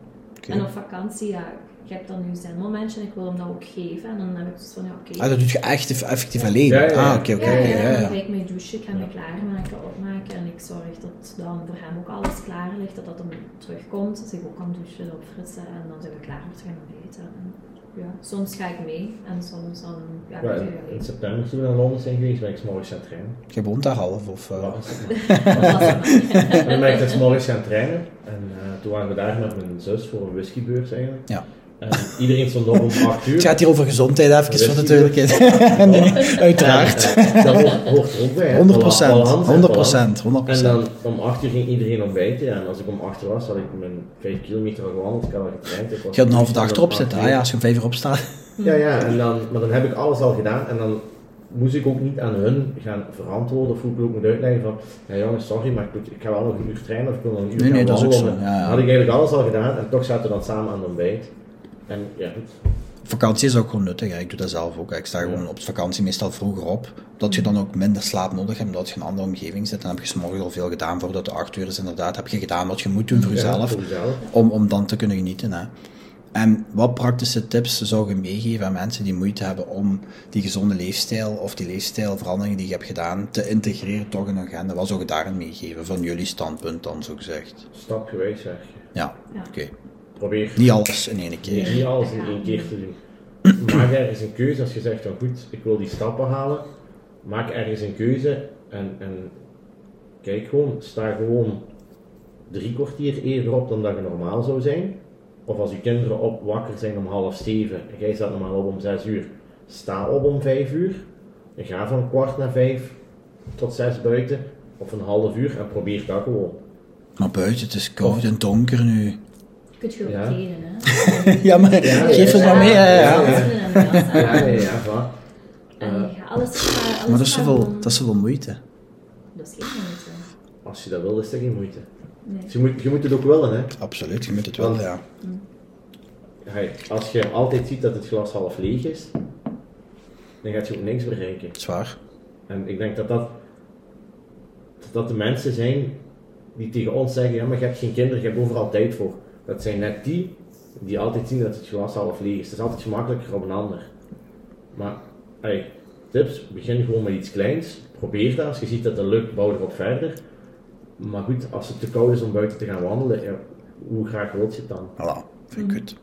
En op vakantie, ja, ik heb dan nu zijn momentje en ik wil hem dat ook geven. En dan heb ik dus van, ja, oké. Ah, dat doe je echt eff- effectief alleen? Ja, ja, ja. Ah, oké, oké, ja, oké, ja, ja, dan ja. ga ik mee douchen, ik ga me klaarmaken, opmaken en ik zorg dat dan voor hem ook alles klaar ligt, dat dat hem terugkomt, dat ik ook kan douchen, opfrissen en dan zijn we klaar voor te gaan eten. En, ja, soms ga ik mee en soms dan ja, Ja, in, september toen we naar Londen zijn geweest, ben ik 's morgens gaan trainen. Je woont daar half, of... eh, het was het. En dan ben ik dus 's morgens gaan trainen. En eh, toen waren we daar met mijn zus voor een whiskybeurs eigenlijk. Ja. En iedereen stond op om 8 uur. Het gaat hier over gezondheid, even voor de duidelijkheid. nee, uiteraard. Dat hoort, er ook bij. hè. 100 Balans- procent, balans en 100 balans. procent, 100 En dan om 8 uur ging iedereen ontbijten. En als ik om 8 uur was, had ik mijn 5 kilometer gewandeld. Ik had al getraind. Ik was Je had een halve dag erop 8 zitten, ah ja, als je om vijf uur opstaat. Ja, ja, en dan, maar dan heb ik alles al gedaan en dan moest ik ook niet aan hun gaan verantwoorden of hoe ik ook moet uitleggen van ja jongens, sorry, maar ik, ik ga wel nog een uur trainen of ik wil nog een uur Nee, nee, dat is ook zo, ja, ja. Had ik eigenlijk alles al gedaan en toch zaten we dan samen aan de ontbijt. En ja, goed. Vakantie is ook gewoon nuttig, hè. ik doe dat zelf ook. hè. Ik sta Ja. gewoon op vakantie meestal vroeger op, dat je dan ook minder slaap nodig hebt, omdat je in een andere omgeving zit. Dan heb je 's morgens al veel gedaan voordat de acht uur is. Inderdaad, heb je gedaan wat je moet doen voor Ja, jezelf, om, om dan te kunnen genieten. Hè. En wat praktische tips zou je meegeven aan mensen die moeite hebben om die gezonde leefstijl of die leefstijlveranderingen die je hebt gedaan te integreren toch in hun agenda? Wat zou je daarin meegeven, van jullie standpunt dan zo gezegd? Stapgewijs zeg je. Ja, Ja. oké. Probeer Niet alles in één keer. niet alles in één keer te doen. Maak ergens een keuze als je zegt van goed, ik wil die stappen halen. Maak ergens een keuze en, en kijk gewoon, sta gewoon drie kwartier eerder op dan dat je normaal zou zijn. Of als je kinderen op wakker zijn om half zeven en jij staat normaal op om zes uur, sta op om vijf uur. En ga van kwart na vijf tot zes buiten of een half uur en probeer dat gewoon. Maar buiten, het is koud en donker nu. Kun je ook Ja. trainen, hè? Ja, maar Ja, geef het ja, maar mee. hè, ja, Ja, ja. ja. Ja, ja, ja, voilà. En Eh, ja, alles, alles Maar dat is, zoveel, dat is zoveel moeite. Dat is geen moeite. als je dat wil, is dat geen moeite. Nee. Dus je, moet, je moet het ook willen, hè. Absoluut, je moet het wel, ja. Hey, Als je altijd ziet dat het glas half leeg is, dan gaat je ook niks bereiken. Zwaar. En ik denk dat dat, dat dat de mensen zijn die tegen ons zeggen, ja maar je hebt geen kinderen, je hebt overal tijd voor. Dat zijn net die die altijd zien dat het glas half leeg is. Het is altijd gemakkelijker op een ander. Maar, hey, tips, begin gewoon met iets kleins. Probeer dat. Als je ziet dat het lukt, bouw erop verder. Maar goed, als het te koud is om buiten te gaan wandelen, hoe graag wil je het dan? Voilà, vind ik goed.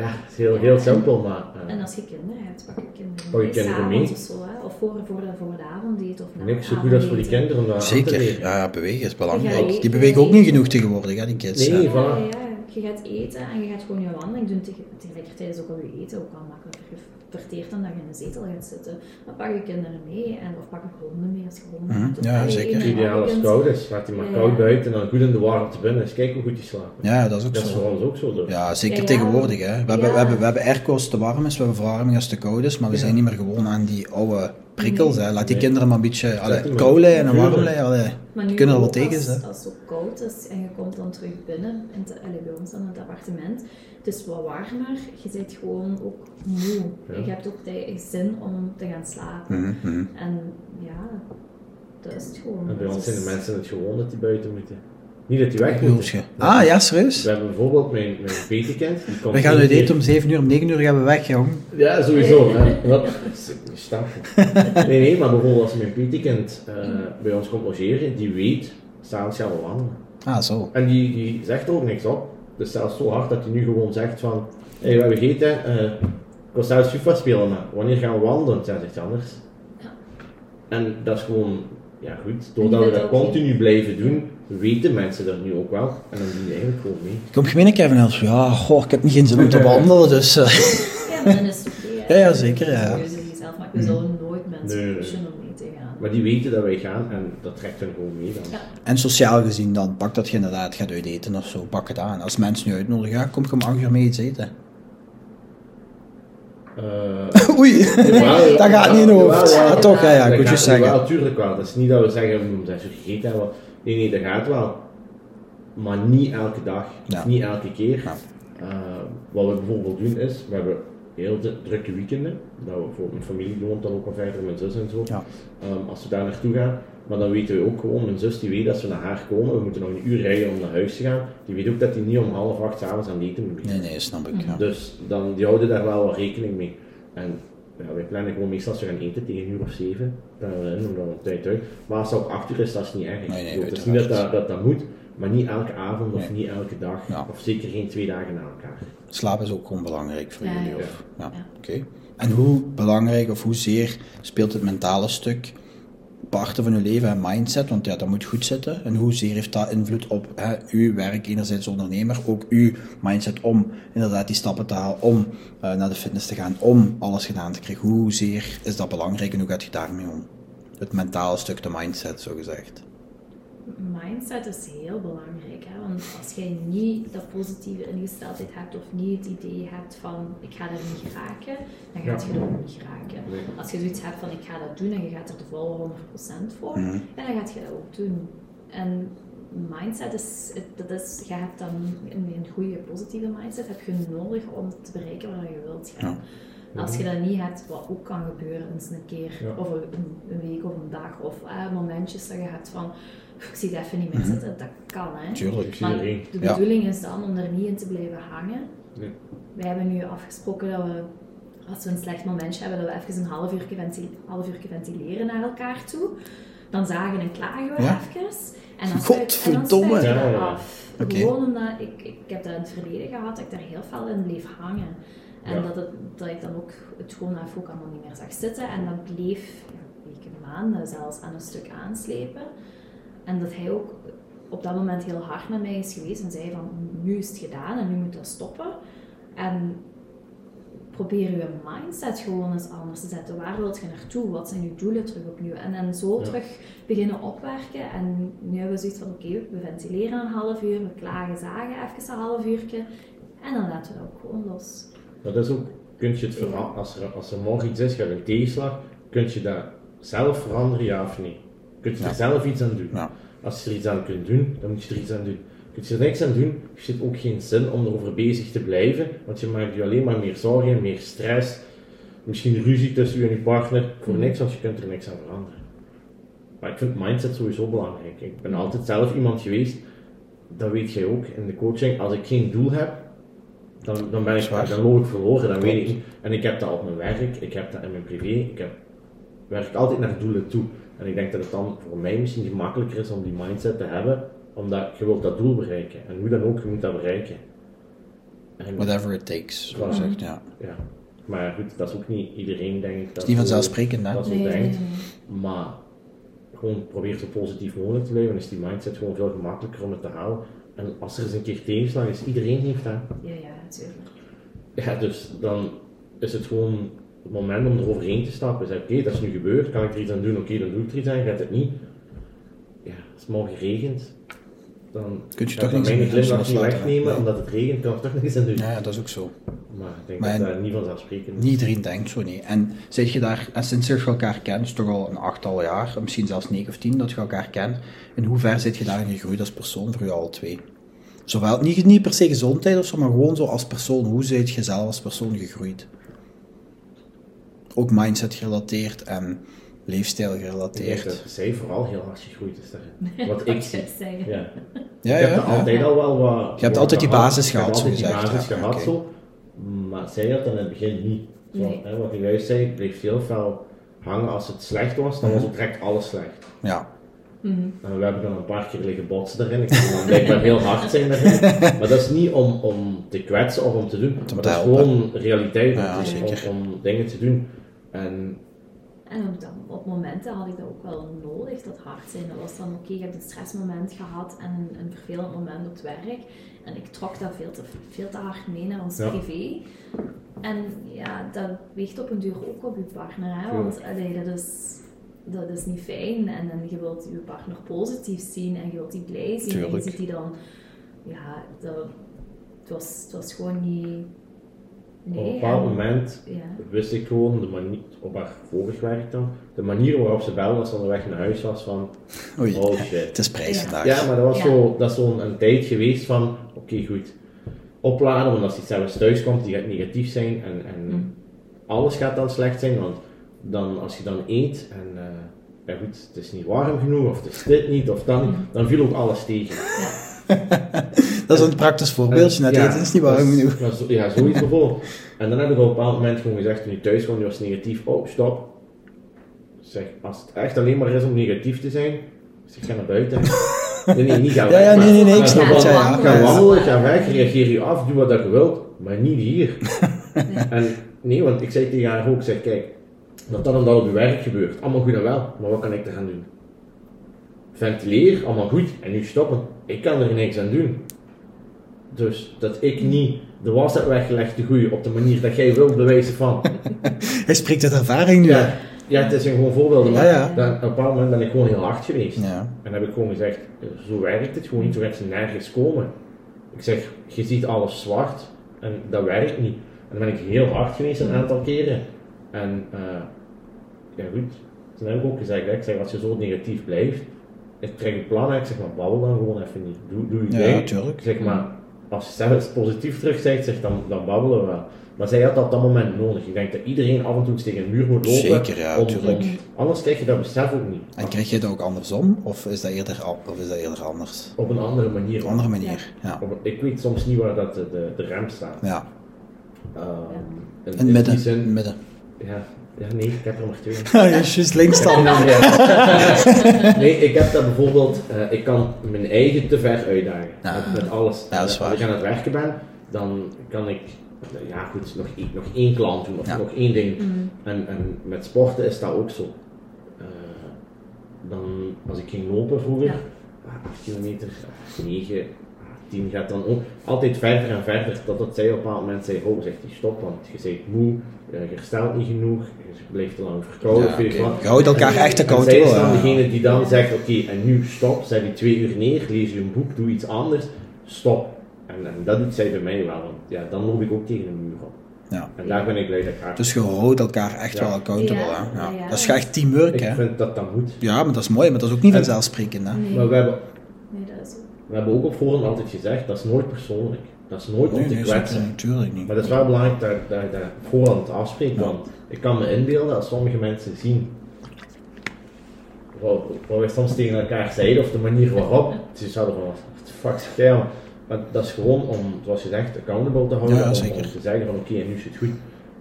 Ja, het is heel, heel simpel, maar... eh, En als je kinderen hebt, pak je kinderen Pak je mee, kinderen s'avonds mee. of zo, hè? Of voor, voor, de, voor de avondeten of na Niks zo het goed als voor die kinderen om dat aan te Zeker, leren. ja, ja, bewegen is Ja, belangrijk. ja, Die ja, bewegen ook ja. niet genoeg tegenwoordig, hè, die kids. Nee, hè. voilà. Je gaat eten en je gaat gewoon je wandeling doen. Teg- Tegelijkertijd is ook al je eten ook al makkelijker verteerd dan dat je in een zetel gaat zitten. Dan pak je kinderen mee en, of pak je honden mee als je honden Mhm, hebt. Ja, zeker. Ideaal als het koud is. Laat die maar Ja, koud buiten en dan goed in de warmte binnen. Eens kijken hoe goed die slaapt. Ja, dat is ook Dat is voor ons ook zo. Dus. Ja, zeker Ja, ja. tegenwoordig. Hè. We, hebben, we, hebben, we hebben airco als het te warm is, we hebben verwarming als het te koud is, maar we zijn niet meer gewoon aan die oude prikkels. Hè. Laat die Nee. kinderen maar een beetje allee, kou en warm allee. Maar nu kunnen er wel tegen als, zijn. als het zo koud is en je komt dan terug binnen, in te, allee, bij ons dan in het appartement, het is wat warmer, je bent gewoon ook moe. Ja. Je hebt ook tijd, zin om te gaan slapen. Mhm, mhm. En ja, dat is het gewoon. En bij ons zijn de mensen het gewoon dat die buiten moeten. Niet dat die weg je? Ah, ja, serieus? We hebben bijvoorbeeld mijn, mijn petekent. We gaan uit eten om 7 uur, om 9 uur gaan we weg, jong. Ja, sowieso. Hè. Wat? Nee, nee, maar bijvoorbeeld als mijn petekent eh bij ons komt logeren, die weet, s'avonds gaan we wandelen. Ah, zo. En die, die zegt ook niks op. Dus zelfs zo hard dat hij nu gewoon zegt van, hé, hey, we hebben gegeten, eh ik wil zelfs FIFA spelen, maar wanneer gaan we wandelen? Dat zegt anders. Ja. En dat is gewoon, ja goed, doordat we dat continu blijven doen, weten mensen dat nu ook wel. En dan doen die eigenlijk gewoon mee. Kom je binnen, Kevin Els? Ja, goh, ik heb niet geen zin om te wandelen, dus... eh, Ja, maar dan is het. Ja, ja, zeker, ja. Dat is een keuze die je zelf maakt. We zullen nooit mensen Nee, pushen om mee te gaan. Maar die weten dat wij gaan en dat trekt hen gewoon mee dan. Ja. En sociaal gezien dan, pak dat je inderdaad gaat uit eten of zo, pak het aan. Als mensen nu uitnodigen, ja, kom om 8 uur mee iets eten. Eh, Oei, jawel, dat gaat niet in jawel, hoofd. jawel. Ah, toch, ja, ja, ik Dat moet je zeggen. Wel, tuurlijk wel. Dat is niet dat we zeggen, omdat ze gegeten hebben. Nee, nee, dat gaat wel. Maar niet elke dag. Ja. Niet elke keer. Ja. Eh, wat we bijvoorbeeld doen is, we hebben heel dru- drukke weekenden. Dat we voor mijn familie woont dan ook al verder, mijn zus en zo. Ja. Ehm, als we daar naartoe gaan. Maar dan weten we ook gewoon, mijn zus die weet dat ze naar haar komen. We moeten nog een uur rijden om naar huis te gaan. Die weet ook dat hij niet om half acht s'avonds aan het eten moet. Nee, nee, snap ik. Ja. Dus dan, die houden daar wel wat rekening mee. En ja, wij plannen gewoon meestal als we gaan eten tegen een uur of zeven. Plannen we in, om dan op tijd uit. Maar als het op acht uur is, dat is niet erg. Nee, nee, het is niet dat dat, dat dat moet, maar niet elke avond of Nee. niet elke dag. Ja. Of zeker geen twee dagen na elkaar. Slaap is ook gewoon belangrijk voor Ja, jullie. ja. Of, ja. Ja. Oké. En hoe belangrijk of hoezeer speelt het mentale stuk parten van uw leven en mindset? Want ja, dat moet goed zitten. En hoezeer heeft dat invloed op hè, uw werk, enerzijds ondernemer, ook uw mindset om inderdaad die stappen te halen, om eh, naar de fitness te gaan, om alles gedaan te krijgen. Hoezeer is dat belangrijk en hoe gaat je daarmee om? Het mentale stuk, de mindset, zo gezegd. Mindset is heel belangrijk, hè? Want als jij niet dat positieve ingesteldheid hebt of niet het idee hebt van ik ga er niet geraken, dan gaat Ja. je er ook niet geraken. Nee. Als je zoiets hebt van ik ga dat doen en je gaat er de volle 100% voor, Mhm. ja, dan gaat je dat ook doen. En mindset is, het- dat is, je hebt dan een, een goede positieve mindset heb je nodig om te bereiken waar je wilt gaan. Als je dat niet hebt, wat ook kan gebeuren eens een keer, Ja. of een, een week of een dag, of eh, momentjes dat je hebt van ik zie het even niet meer Mhm. zitten, dat kan hè. Tuurlijk. Maar de bedoeling is dan om er niet in te blijven hangen. Nee. Wij hebben nu afgesproken dat we, als we een slecht momentje hebben, dat we even een half uur, venti half uur ventileren naar elkaar toe. Dan zagen en klagen we Ja. even. En dan en Godverdomme. sluiten we dat af. Oké. Gewoon omdat ik, ik heb dat in het verleden gehad, dat ik daar heel veel in bleef hangen. En Ja. dat, het, dat ik dan ook het gewoon even ook allemaal niet meer zag zitten. En dat bleef ja, weken, maanden zelfs aan een stuk aanslepen. En dat hij ook op dat moment heel hard met mij is geweest en zei van nu is het gedaan en nu moet dat stoppen. En probeer je mindset gewoon eens anders te zetten. Waar wilt je naartoe? Wat zijn je doelen terug opnieuw? En dan zo Ja. terug beginnen opwerken. En nu hebben we zoiets van oké, we ventileren een half uur, we klagen, zagen even een half uurtje. En dan laten we dat ook gewoon los. Dat is ook, kun je het vera- als er, als er morgen iets is, gaat een tegenslag, kun je dat zelf veranderen, ja of nee? Kun je er zelf iets aan doen? Als je er iets aan kunt doen, dan moet je er iets aan doen. Kun je er niks aan doen, heeft het ook geen zin om erover bezig te blijven, want je maakt je alleen maar meer zorgen, meer stress, misschien ruzie tussen je en je partner, voor niks, want je kunt er niks aan veranderen. Maar ik vind mindset sowieso belangrijk. Ik ben altijd zelf iemand geweest, dat weet jij ook in de coaching, als ik geen doel heb, dan, dan ben ik, dan loop ik verloren, dan weet ik. En ik heb dat op mijn werk, ik heb dat in mijn privé, ik heb, werk altijd naar doelen toe. En ik denk dat het dan voor mij misschien gemakkelijker is om die mindset te hebben, omdat je wilt dat doel bereiken. En hoe dan ook, je moet dat bereiken. En, Whatever it takes, zo Ja. gezegd, ja. ja. Maar goed, dat is ook niet iedereen, denk ik. Het is niet vanzelfsprekend, hè? Dat zo Nee, nee, denkt. nee. Maar gewoon probeer zo positief mogelijk te blijven, dan is die mindset gewoon veel gemakkelijker om het te halen. En als er eens een keer tegenslag is, iedereen heeft dat. Ja, ja, natuurlijk. Ja, dus dan is het gewoon het moment om eroverheen te stappen. Zeg, oké, dat is nu gebeurd, kan ik er iets aan doen? Oké, dan doe ik er iets aan, gaat het niet. Ja, als het morgen regent, dan Kun je toch mijn glimlach niet wegnemen, omdat het regent, kan ik toch niks aan doen. Ja, dat is ook zo. Maar ik denk Maar dat dat niet vanzelfsprekend is. Iedereen denkt zo niet. En zit je daar, en sinds je elkaar kent, is toch al een achttal jaar, misschien zelfs negen of tien dat je elkaar kent, in hoever zit je daarin gegroeid als persoon voor jou al twee? Zowel, niet, niet per se gezondheid of zo, maar gewoon zo als persoon. Hoe zit je zelf als persoon gegroeid? Ook mindset gerelateerd en leefstijl Ik denk gerelateerd. dat zij vooral heel hard gegroeid is daarin. Wat ik zie. zeggen. Ja. Ja, ik ja, heb er ja. altijd al wel wat... Je hebt altijd die gehad. basis gehad, altijd die zo gezegd, basis ja, gehad oké. zo. Maar zij had dat in het begin niet. Zo, Nee. hè, wat ik juist zei, bleef heel veel hangen als het slecht was, dan was het direct alles slecht. Ja, Mhm. En we hebben dan een paar keer liggen botsen daarin. Ik kan dan blijkbaar heel hard zijn daarin. Maar dat is niet om, om te kwetsen of om te doen. te maar dat is gewoon realiteit om, Ja, om- om, dingen te doen. En En op, dat, op momenten had ik dat ook wel nodig, dat hard zijn. Dat was dan oké, je hebt een stressmoment gehad en een, een vervelend moment op het werk. En ik trok dat veel te, veel te hard mee naar ons Ja. privé. En ja, dat weegt op een duur ook op je partner. Hè? Want allee, dat, is, dat is niet fijn. En, dan je wilt je partner positief zien en je wilt die blij zien. En je ziet die dan... Ja, dat, het, was, het was gewoon niet... Op een bepaald en- moment Ja. wist ik gewoon, de manier, op haar vorig werk dan, de manier waarop ze belde als ze onderweg naar huis was van, Oei, oh shit. het is prijs Ja. vandaag. Ja, maar dat was Ja. zo, dat is zo'n een tijd geweest van, oké goed, opladen, want als hij zelfs thuis komt, die gaat negatief zijn en, en Mm. alles gaat dan slecht zijn, want dan, als je dan eet en, eh, ja goed, het is niet warm genoeg, of het is dit niet, of dan, Mm. dan viel ook alles tegen. Dat is een praktisch voorbeeldje, net Ja, eten is niet warm dat genoeg. dat Ja, zoiets bijvoorbeeld. En dan heb ik op een bepaald moment gewoon gezegd, toen ik thuis kwam, die was negatief, oh stop. Zeg, als het echt alleen maar is om negatief te zijn, zeg, ga naar buiten. Nee, nee, niet gaan Ja, ja, nee, nee, nee, ik snap maar het, ja, gewoon, ja. Ga wandelen, ga weg, reageer je af, doe wat dat je wilt, maar niet hier. En nee, want ik zei tegen haar ook, zeg, kijk, dat dat omdat op je werk gebeurt, allemaal goed en wel, maar wat kan ik eraan doen? Ventileer, allemaal goed, en nu stoppen. Ik kan er niks aan doen. Dus dat ik niet de was heb weggelegd te groeien op de manier dat jij wilt bewijzen van. Hij spreekt uit ervaring nu. Ja, ja het zijn gewoon voorbeelden. Maar Ja, ja. Dan, op een bepaald moment ben ik gewoon heel hard geweest. Ja. En heb ik gewoon gezegd, zo werkt het gewoon niet, zo gaat ze nergens komen. Ik zeg, je ziet alles zwart en dat werkt niet. En dan ben ik heel hard geweest een aantal keren. En eh, ja goed, toen heb ik ook gezegd, hè, ik zeg, als je zo negatief blijft, ik trek een plan uit, ik zeg maar, babbel dan gewoon even niet. Doe, doe je Ja, ding. tuurlijk. Ik zeg maar, als je zelfs positief terug zegt, zeg, dan, dan babbelen we wel. Maar zij had dat op dat moment nodig. Ik denk dat iedereen af en toe tegen een muur moet lopen. Zeker, ja, om- tuurlijk. om- anders krijg je dat besef ook niet. En krijg je het ook andersom? Of is dat eerder, of is dat eerder anders? Op een andere manier. Op een andere manier, ja. Op ik weet soms niet waar dat de, de, de rem staat. Ja, Ehm, in, in het midden. zin, midden. ja, ja, nee, ik heb er maar twee. Ja, juist links dan. nee, ik heb dat bijvoorbeeld, eh, ik kan mijn eigen te ver uitdagen. Ja. Met, met alles. Ja, dat is Als ik aan het werken ben, dan kan ik, ja goed, nog, één- nog één klant doen of Ja. nog één ding. Mm. En, en met sporten is dat ook zo. Eh, dan, als ik ging lopen vroeger, Ja. ah, 8 kilometer, 9, 10 gaat dan ook altijd verder en verder. Totdat zij op een bepaald moment zei: Oh, zegt hij stop, want je bent moe, eh, je herstelt niet genoeg, je blijft te lang verkouden. Ja, wat. Je houdt elkaar En- echt en accountable, Zij is dan ja. degene die dan zegt: Oké, en nu stop, zet die twee uur neer, lees je een boek, doe iets anders, stop. En, en dat doet zij bij mij wel, want ja, dan loop ik ook tegen een muur op. Ja. En daar ben ik blij dat ik haar. Dus je houdt elkaar echt Ja. wel accountable, Ja, hè? Ja. ja, ja. Dat is echt teamwork, ik hè? vind dat dat moet. Ja, maar dat is mooi, maar dat is ook niet En- vanzelfsprekend, hè? Nee. Maar we hebben, nee, dat is ook. We hebben ook op voorhand altijd gezegd, dat is nooit persoonlijk. Dat is nooit om Nee, te nee, kwetsen. natuurlijk niet. Maar dat is wel belangrijk dat, dat je dat op voorhand afspreekt, Ja. want ik kan me inbeelden als sommige mensen zien wat, wat we soms tegen elkaar zeiden of de manier waarop, ze zouden van, what the fuck zeg? Maar dat is gewoon om, zoals je zegt, accountable te houden, Ja, om, zeker. om te zeggen van oké, en nu is het goed.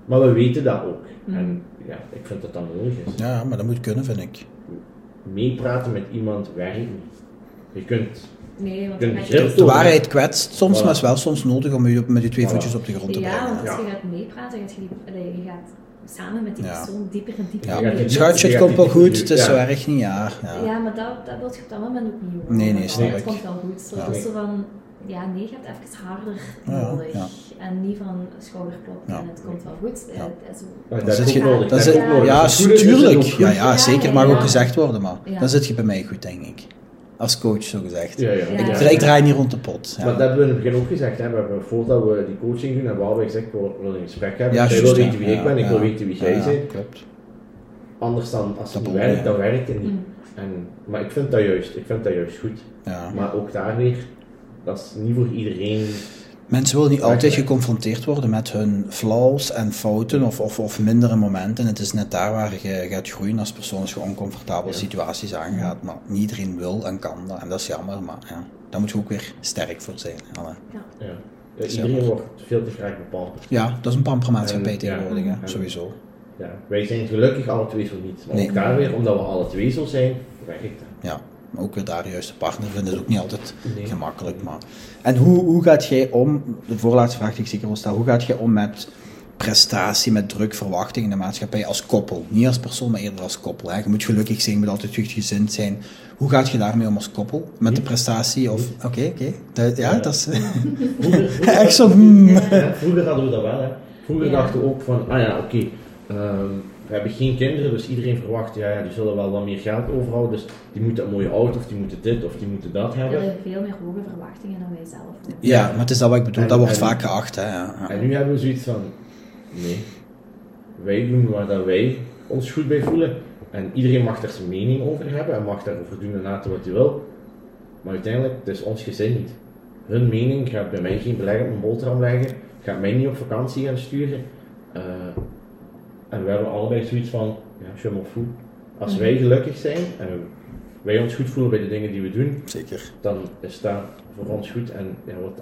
Maar we weten dat ook. Mhm. En ja, ik vind dat dat nodig is. Ja, maar dat moet kunnen, vind ik. Meepraten met iemand werkt niet. Je kunt Nee, want begrip De waarheid kwetst soms, Voilà. maar het is wel soms nodig om je met je twee Voilà. voetjes op de grond te Ja, brengen. want als Ja. je gaat meepraten, gaat je, die, allee, je gaat samen met die Ja. persoon dieper en dieper. Ja, het komt wel goed, het is ja. zo erg niet, ja. ja. Ja, maar dat, dat wil je op dat moment ook niet horen. Nee, nee, snap Het komt wel goed. Zo, Ja. Het is zo van, ja, nee, je hebt even harder Ja, nodig. ja. En niet van schouderklop Ja. en het komt wel goed. Ja. Dan dat zit is je, nodig. Dat zit, ja, tuurlijk. Ja, ja, Ja, zeker, ja, mag ja. ook gezegd worden, maar Ja. dan zit je bij mij goed, denk ik. Als coach, zo gezegd. Ja, ja. Ja. Ik, draai niet rond de pot. Ja. Maar dat hebben we in het begin ook gezegd. Hè. We hebben, voordat we die coaching doen, hebben we allebei gezegd, we willen een gesprek hebben. Ja, jij wil ja. weten wie ik Ja, ben, ik ja. wil weten wie jij Ja, bent. klopt. Anders dan, als het Dat niet werkt, dan werkt het niet. Mm. En, maar ik vind dat juist, ik vind dat juist goed. Ja. Maar ook daar weer, dat is niet voor iedereen. Mensen willen niet altijd geconfronteerd worden met hun flaws en fouten of, of, of mindere momenten. Het is net daar waar je gaat groeien als persoon als je oncomfortabele Ja. situaties aangaat. Maar niet iedereen wil en kan dat. En dat is jammer, maar ja, daar moet je ook weer sterk voor zijn. Alle. Ja. Ja, is iedereen jammer. wordt veel te graag bepaald. Ja, dat is een pampermaatschappij ja. tegenwoordig, sowieso. Ja, wij zijn gelukkig alle twee zo niet. Maar Nee. ook daar weer, omdat we alle twee zo zijn, werkt dat. Ja, maar ook weer daar de juiste partner vinden is ook niet altijd Nee. gemakkelijk. Maar... En hoe, hoe gaat jij om, de voorlaatste vraag die ik zeker wil stellen, hoe gaat jij om met prestatie, met druk, verwachting in de maatschappij als koppel? Niet als persoon, maar eerder als koppel. Hè? Je moet gelukkig zijn, je moet altijd gezind zijn. Hoe gaat je daarmee om als koppel? Met de prestatie? Of... Oké, oké. Dat- Ja, Ja. dat is... Vroeger, vroeger, Echt zo... hmm. Ja, vroeger hadden we dat wel. Hè. Vroeger Ja. dachten we ook van, ah ja, oké, ehm, we hebben geen kinderen, dus iedereen verwacht, ja, ja, die zullen wel wat meer geld overhouden, dus die moeten een mooie auto, of die moeten dit, of die moeten dat We hebben. hebben veel meer hoge verwachtingen dan wij zelf. hebben. Ja, maar het is dat wat ik bedoel. En- Dat wordt en- vaak geacht. Hè? Ja, ja. En nu hebben we zoiets van, Nee. Wij doen waar dat wij ons goed bij voelen. En iedereen mag daar zijn mening over hebben en mag daarover doen en laten wat hij wil. Maar uiteindelijk, het is ons gezin niet. Hun mening gaat bij mij geen beleg op mijn boterham leggen, gaat mij niet op vakantie gaan sturen. Eh, en we hebben allebei zoiets van, ja, je m'en fout. Als wij gelukkig zijn en wij ons goed voelen bij de dingen die we doen, Zeker. dan is dat voor ons goed. En ja, wat de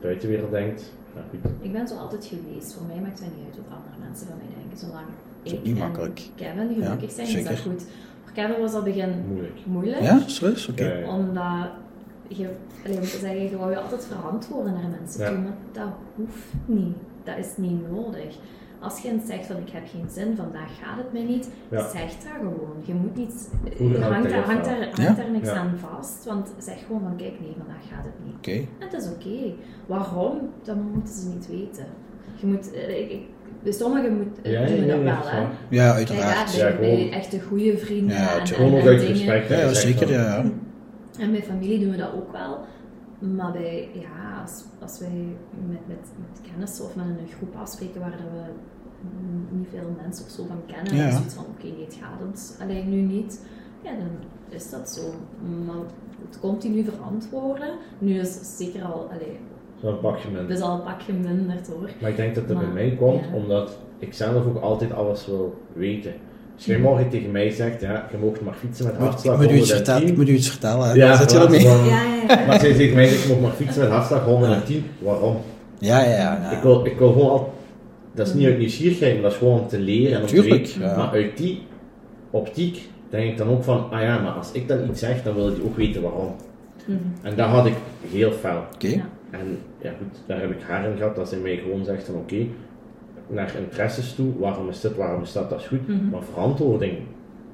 buitenwereld denkt, ja, goed. Ik ben zo altijd geweest. Voor mij maakt het niet uit wat andere mensen van mij denken. Zolang is ook ik niet en makkelijk. Kevin gelukkig Ja, zijn, is dat goed. Voor Kevin was dat begin Moeilijk. moeilijk. Ja, serieus? Oké. Omdat je, alleen om te zeggen, je wou je altijd verantwoorden naar mensen Ja. toe, maar dat hoeft niet. Dat is niet nodig. Als je eens zegt van ik heb geen zin, vandaag gaat het mij niet, Ja. zeg dat gewoon. Je moet niet, hangt, dat daar, hangt, daar, hangt Ja? daar niks Ja. aan vast, want zeg gewoon van kijk nee, vandaag gaat het niet. Oké. En het is oké. Waarom? Dat moeten ze niet weten. Je moet, eh, ik, ik, bij sommigen moet, eh, Ja, doen dat wel, dat hè. Ja, uiteraard. ja, bij, echte goede vrienden Ja, en, en, Gewoon ook en uit dingen. respect. Ja, zeker. ja. En bij familie doen we dat ook wel. Maar bij, ja, als, als wij met, met, met kennissen of met een groep afspreken waar dat we niet veel mensen of zo van kennen, Ja. dan is zoiets van, oké, nee, het gaat ons alleen nu niet. Ja, dan is dat zo. Maar het continu verantwoorden, nu is het zeker al, allee, het mensen. is al een pakje minder hoor. Maar ik denk dat dat bij mij komt ja. omdat ik zelf ook altijd alles wil weten. Als jij morgen tegen mij zegt, ja, je mag maar fietsen met Moet, hartslag moet u iets 110. vertellen, ik moet u iets vertellen. hè. Ja, Daar zit je dan- Ja, ja, ja. Maar jij zegt mij, ik mag maar fietsen met hartslag 110, waarom? Ja, ja, ja. ja. Ik, wil, ik wil gewoon al, dat is niet uit nieuwsgierigheid, maar dat is gewoon om te leren en om Tuurlijk, te weten. ja. Maar uit die optiek denk ik dan ook van, ah ja, maar als ik dan iets zeg, dan wil die ook weten waarom. Mhm. En dat had ik heel fel. Oké. Ja. En ja goed, daar heb ik haar in gehad, dat ze mij gewoon zegt van oké, naar interesses toe, waarom is dit, waarom is dat, dat is goed. Mhm. Maar verantwoording,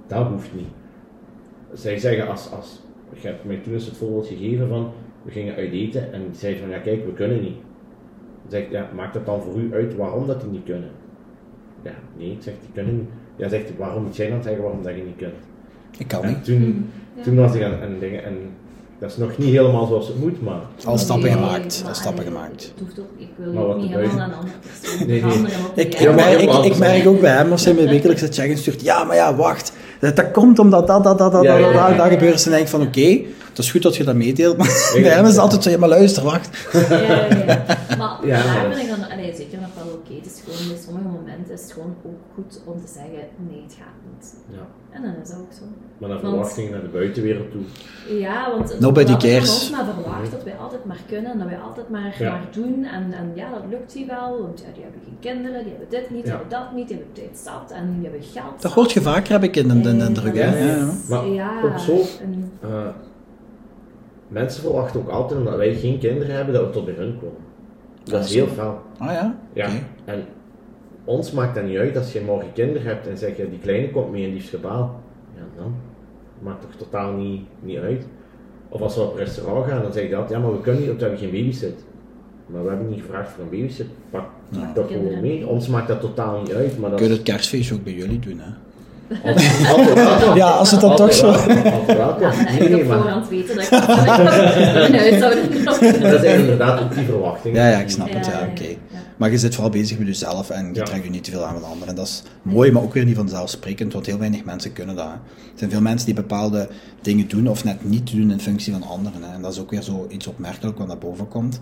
dat hoeft niet. Zij zeggen als, als je hebt mij toen eens het voorbeeld gegeven van, we gingen uit eten en die zei van ja kijk, we kunnen niet. Dan zeg ik, ja, maakt het dan voor u uit waarom dat die niet kunnen? Ja, nee, ik zeg, die kunnen niet. Ja, zegt waarom moet jij dan zeggen waarom dat je niet kunt? Ik kan En niet. toen, Mhm. Toen was ik aan, aan dingen, en dat is nog niet helemaal zoals het moet, maar Al stappen Nee, gemaakt. Al stappen gemaakt. Het hoeft ook, ik wil Maar ook wat niet helemaal aan een andere persoon Nee, nee. Ik, ik, merk, helemaal ik, ik merk ook bij hem als hij me wekelijks een check instuurt. Ja, maar ja, wacht. Dat, dat komt omdat dat, dat, dat, dat, Ja, dat, ja, dat, ja. dat gebeurt. En dan denk ik van oké, het is goed dat je dat meedeelt. Maar bij hem is het altijd zo, ja, maar luister, wacht. Ja, ja, ja. Maar daar ben ik dan allee, zeker nog wel oké. Het is gewoon bij sommige momenten is het gewoon ook goed om te zeggen: nee, het gaat niet. ja. En dan is dat ook zo. Maar naar Want- verwachting naar de buitenwereld toe. Ja, want het Nobody wordt cares. maar verwacht dat wij altijd maar kunnen en dat wij altijd maar, Ja. maar doen. En, en ja, dat lukt die wel, want ja, die hebben geen kinderen, die hebben dit niet, die Ja. hebben dat niet, die hebben tijd zat en die hebben geld. Dat hoort je vaker, heb ik in de, de, de indruk. is- Ja, ja. Maar ja, ook zo- en- Eh, mensen verwachten ook altijd, omdat wij geen kinderen hebben, dat we tot bij hun komen. Dat is heel fel. Ah ja? Ja. En ons maakt dat niet uit als je morgen kinderen hebt en zeg je, die kleine komt mee in liefsgebaal. Ja, dan maakt toch totaal niet, niet uit. Of als we op restaurant gaan, dan zeg je dat, ja, maar we kunnen niet, want we hebben geen babysit. Maar we hebben niet gevraagd voor een babysit. Pak Ja. dat gewoon mee. Ons maakt dat totaal niet uit. Maar dat Kun je het kerstfeestje ook bij jullie doen, hè? Ja, als het dan Altijd toch zo... ja, maar ik op voorhand weten dat ik dat een is inderdaad ook die verwachting. Ja, ja, ik snap het, ja, oké. Maar je zit vooral bezig met jezelf en je Ja. trekt je niet te veel aan van anderen. En dat is mooi, maar ook weer niet vanzelfsprekend, want heel weinig mensen kunnen dat. hè. Er zijn veel mensen die bepaalde dingen doen of net niet doen in functie van anderen. Hè. En dat is ook weer zo iets opmerkelijk wat naar boven komt.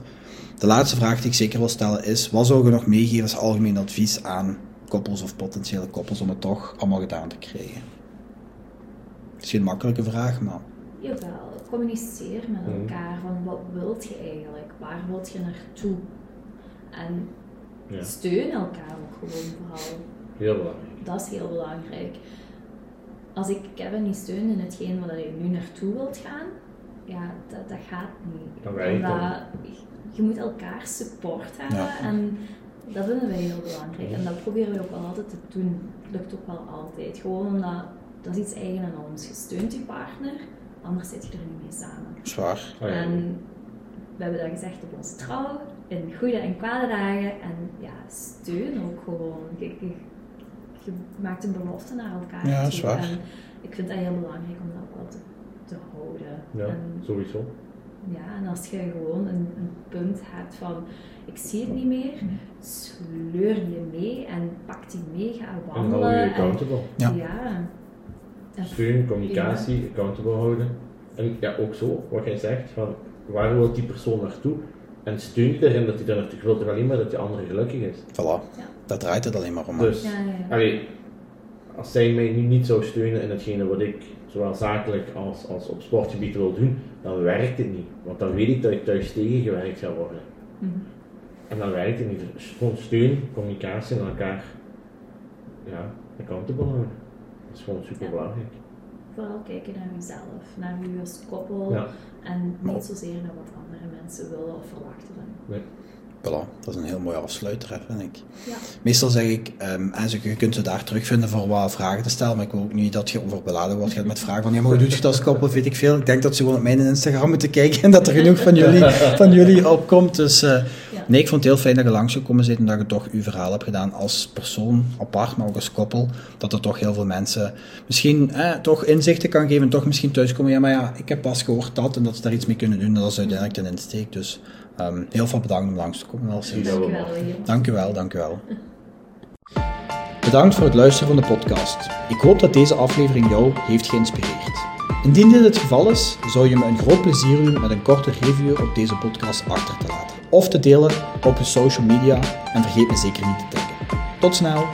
De laatste vraag die ik zeker wil stellen is, wat zou je nog meegeven als algemeen advies aan koppels of potentiële koppels om het toch allemaal gedaan te krijgen? Het is geen makkelijke vraag, maar Jawel, communiceer met Mhm. elkaar van wat wilt je eigenlijk, waar wilt je naartoe? En Ja, steun elkaar ook gewoon vooral. heel belangrijk. Dat is heel belangrijk. Als ik Kevin niet steun in hetgeen waar hij nu naartoe wilt gaan, ja, dat, dat gaat niet. Dat je moet elkaar support hebben Ja. en dat vinden wij heel belangrijk. En dat proberen we ook wel altijd te doen. Lukt ook wel altijd. Gewoon omdat dat is iets eigen aan ons. Je steunt je partner, anders zit je er niet mee samen. zwaar. Ja. En we hebben dat gezegd op onze trouw, in goede en kwade dagen. En ja, steun ook gewoon. Je, je, je maakt een belofte naar elkaar. Ja, dat is toe. waar. En ik vind dat heel belangrijk om dat wel te, te houden. Ja, En sowieso. Ja, en als je gewoon een, een punt hebt van ik zie het niet meer, sleur je mee en pak die mee, ga En hou wandelen. je en- accountable. Ja. ja. En- Steun, communicatie, accountable houden. En ja, ook zo, wat jij zegt, van waar wil die persoon naartoe? En steun je erin dat hij daar naartoe wil, toch alleen maar dat die andere gelukkig is. Voilà. Ja. Dat draait het alleen maar om. Dus, Ja, ja, ja. allee, als zij mij nu niet zou steunen in hetgene wat ik, zowel zakelijk als, als op sportgebied wil doen, dan werkt het niet. Want dan weet ik dat ik thuis tegengewerkt ga worden. Mhm. En dan werkt het niet. Dus gewoon steun, communicatie en elkaar ja, accountable houden. Dat is gewoon super belangrijk. Vooral kijken naar jezelf, naar je als koppel Ja. en niet zozeer naar wat andere mensen willen of verwachten van je. Voilà, dat is een heel mooi afsluiter, hè, vind ik. Ja. Meestal zeg ik, ehm, en je kunt ze daar terugvinden voor wat vragen te stellen, maar ik wil ook niet dat je overbeladen wordt gaat met vragen van, ja, maar hoe doe je dat als koppel, weet ik veel. Ik denk dat ze gewoon op mijn Instagram moeten kijken en dat er genoeg van jullie, van jullie opkomt. Dus eh, Ja. nee, ik vond het heel fijn dat je langsgekomen bent en dat je toch uw verhaal hebt gedaan als persoon apart, maar ook als koppel. Dat er toch heel veel mensen misschien eh, toch inzichten kan geven en toch misschien thuiskomen. Ja, maar ja, ik heb pas gehoord dat en dat ze daar iets mee kunnen doen. Dat is uiteindelijk de insteek. Dus ehm, heel veel bedankt om langs te komen. Dank u wel, dank u wel. Bedankt voor het luisteren van de podcast. Ik hoop dat deze aflevering jou heeft geïnspireerd. Indien dit het geval is, zou je me een groot plezier doen met een korte review op deze podcast achter te laten. Of te delen op je social media en vergeet me zeker niet te taggen. Tot snel!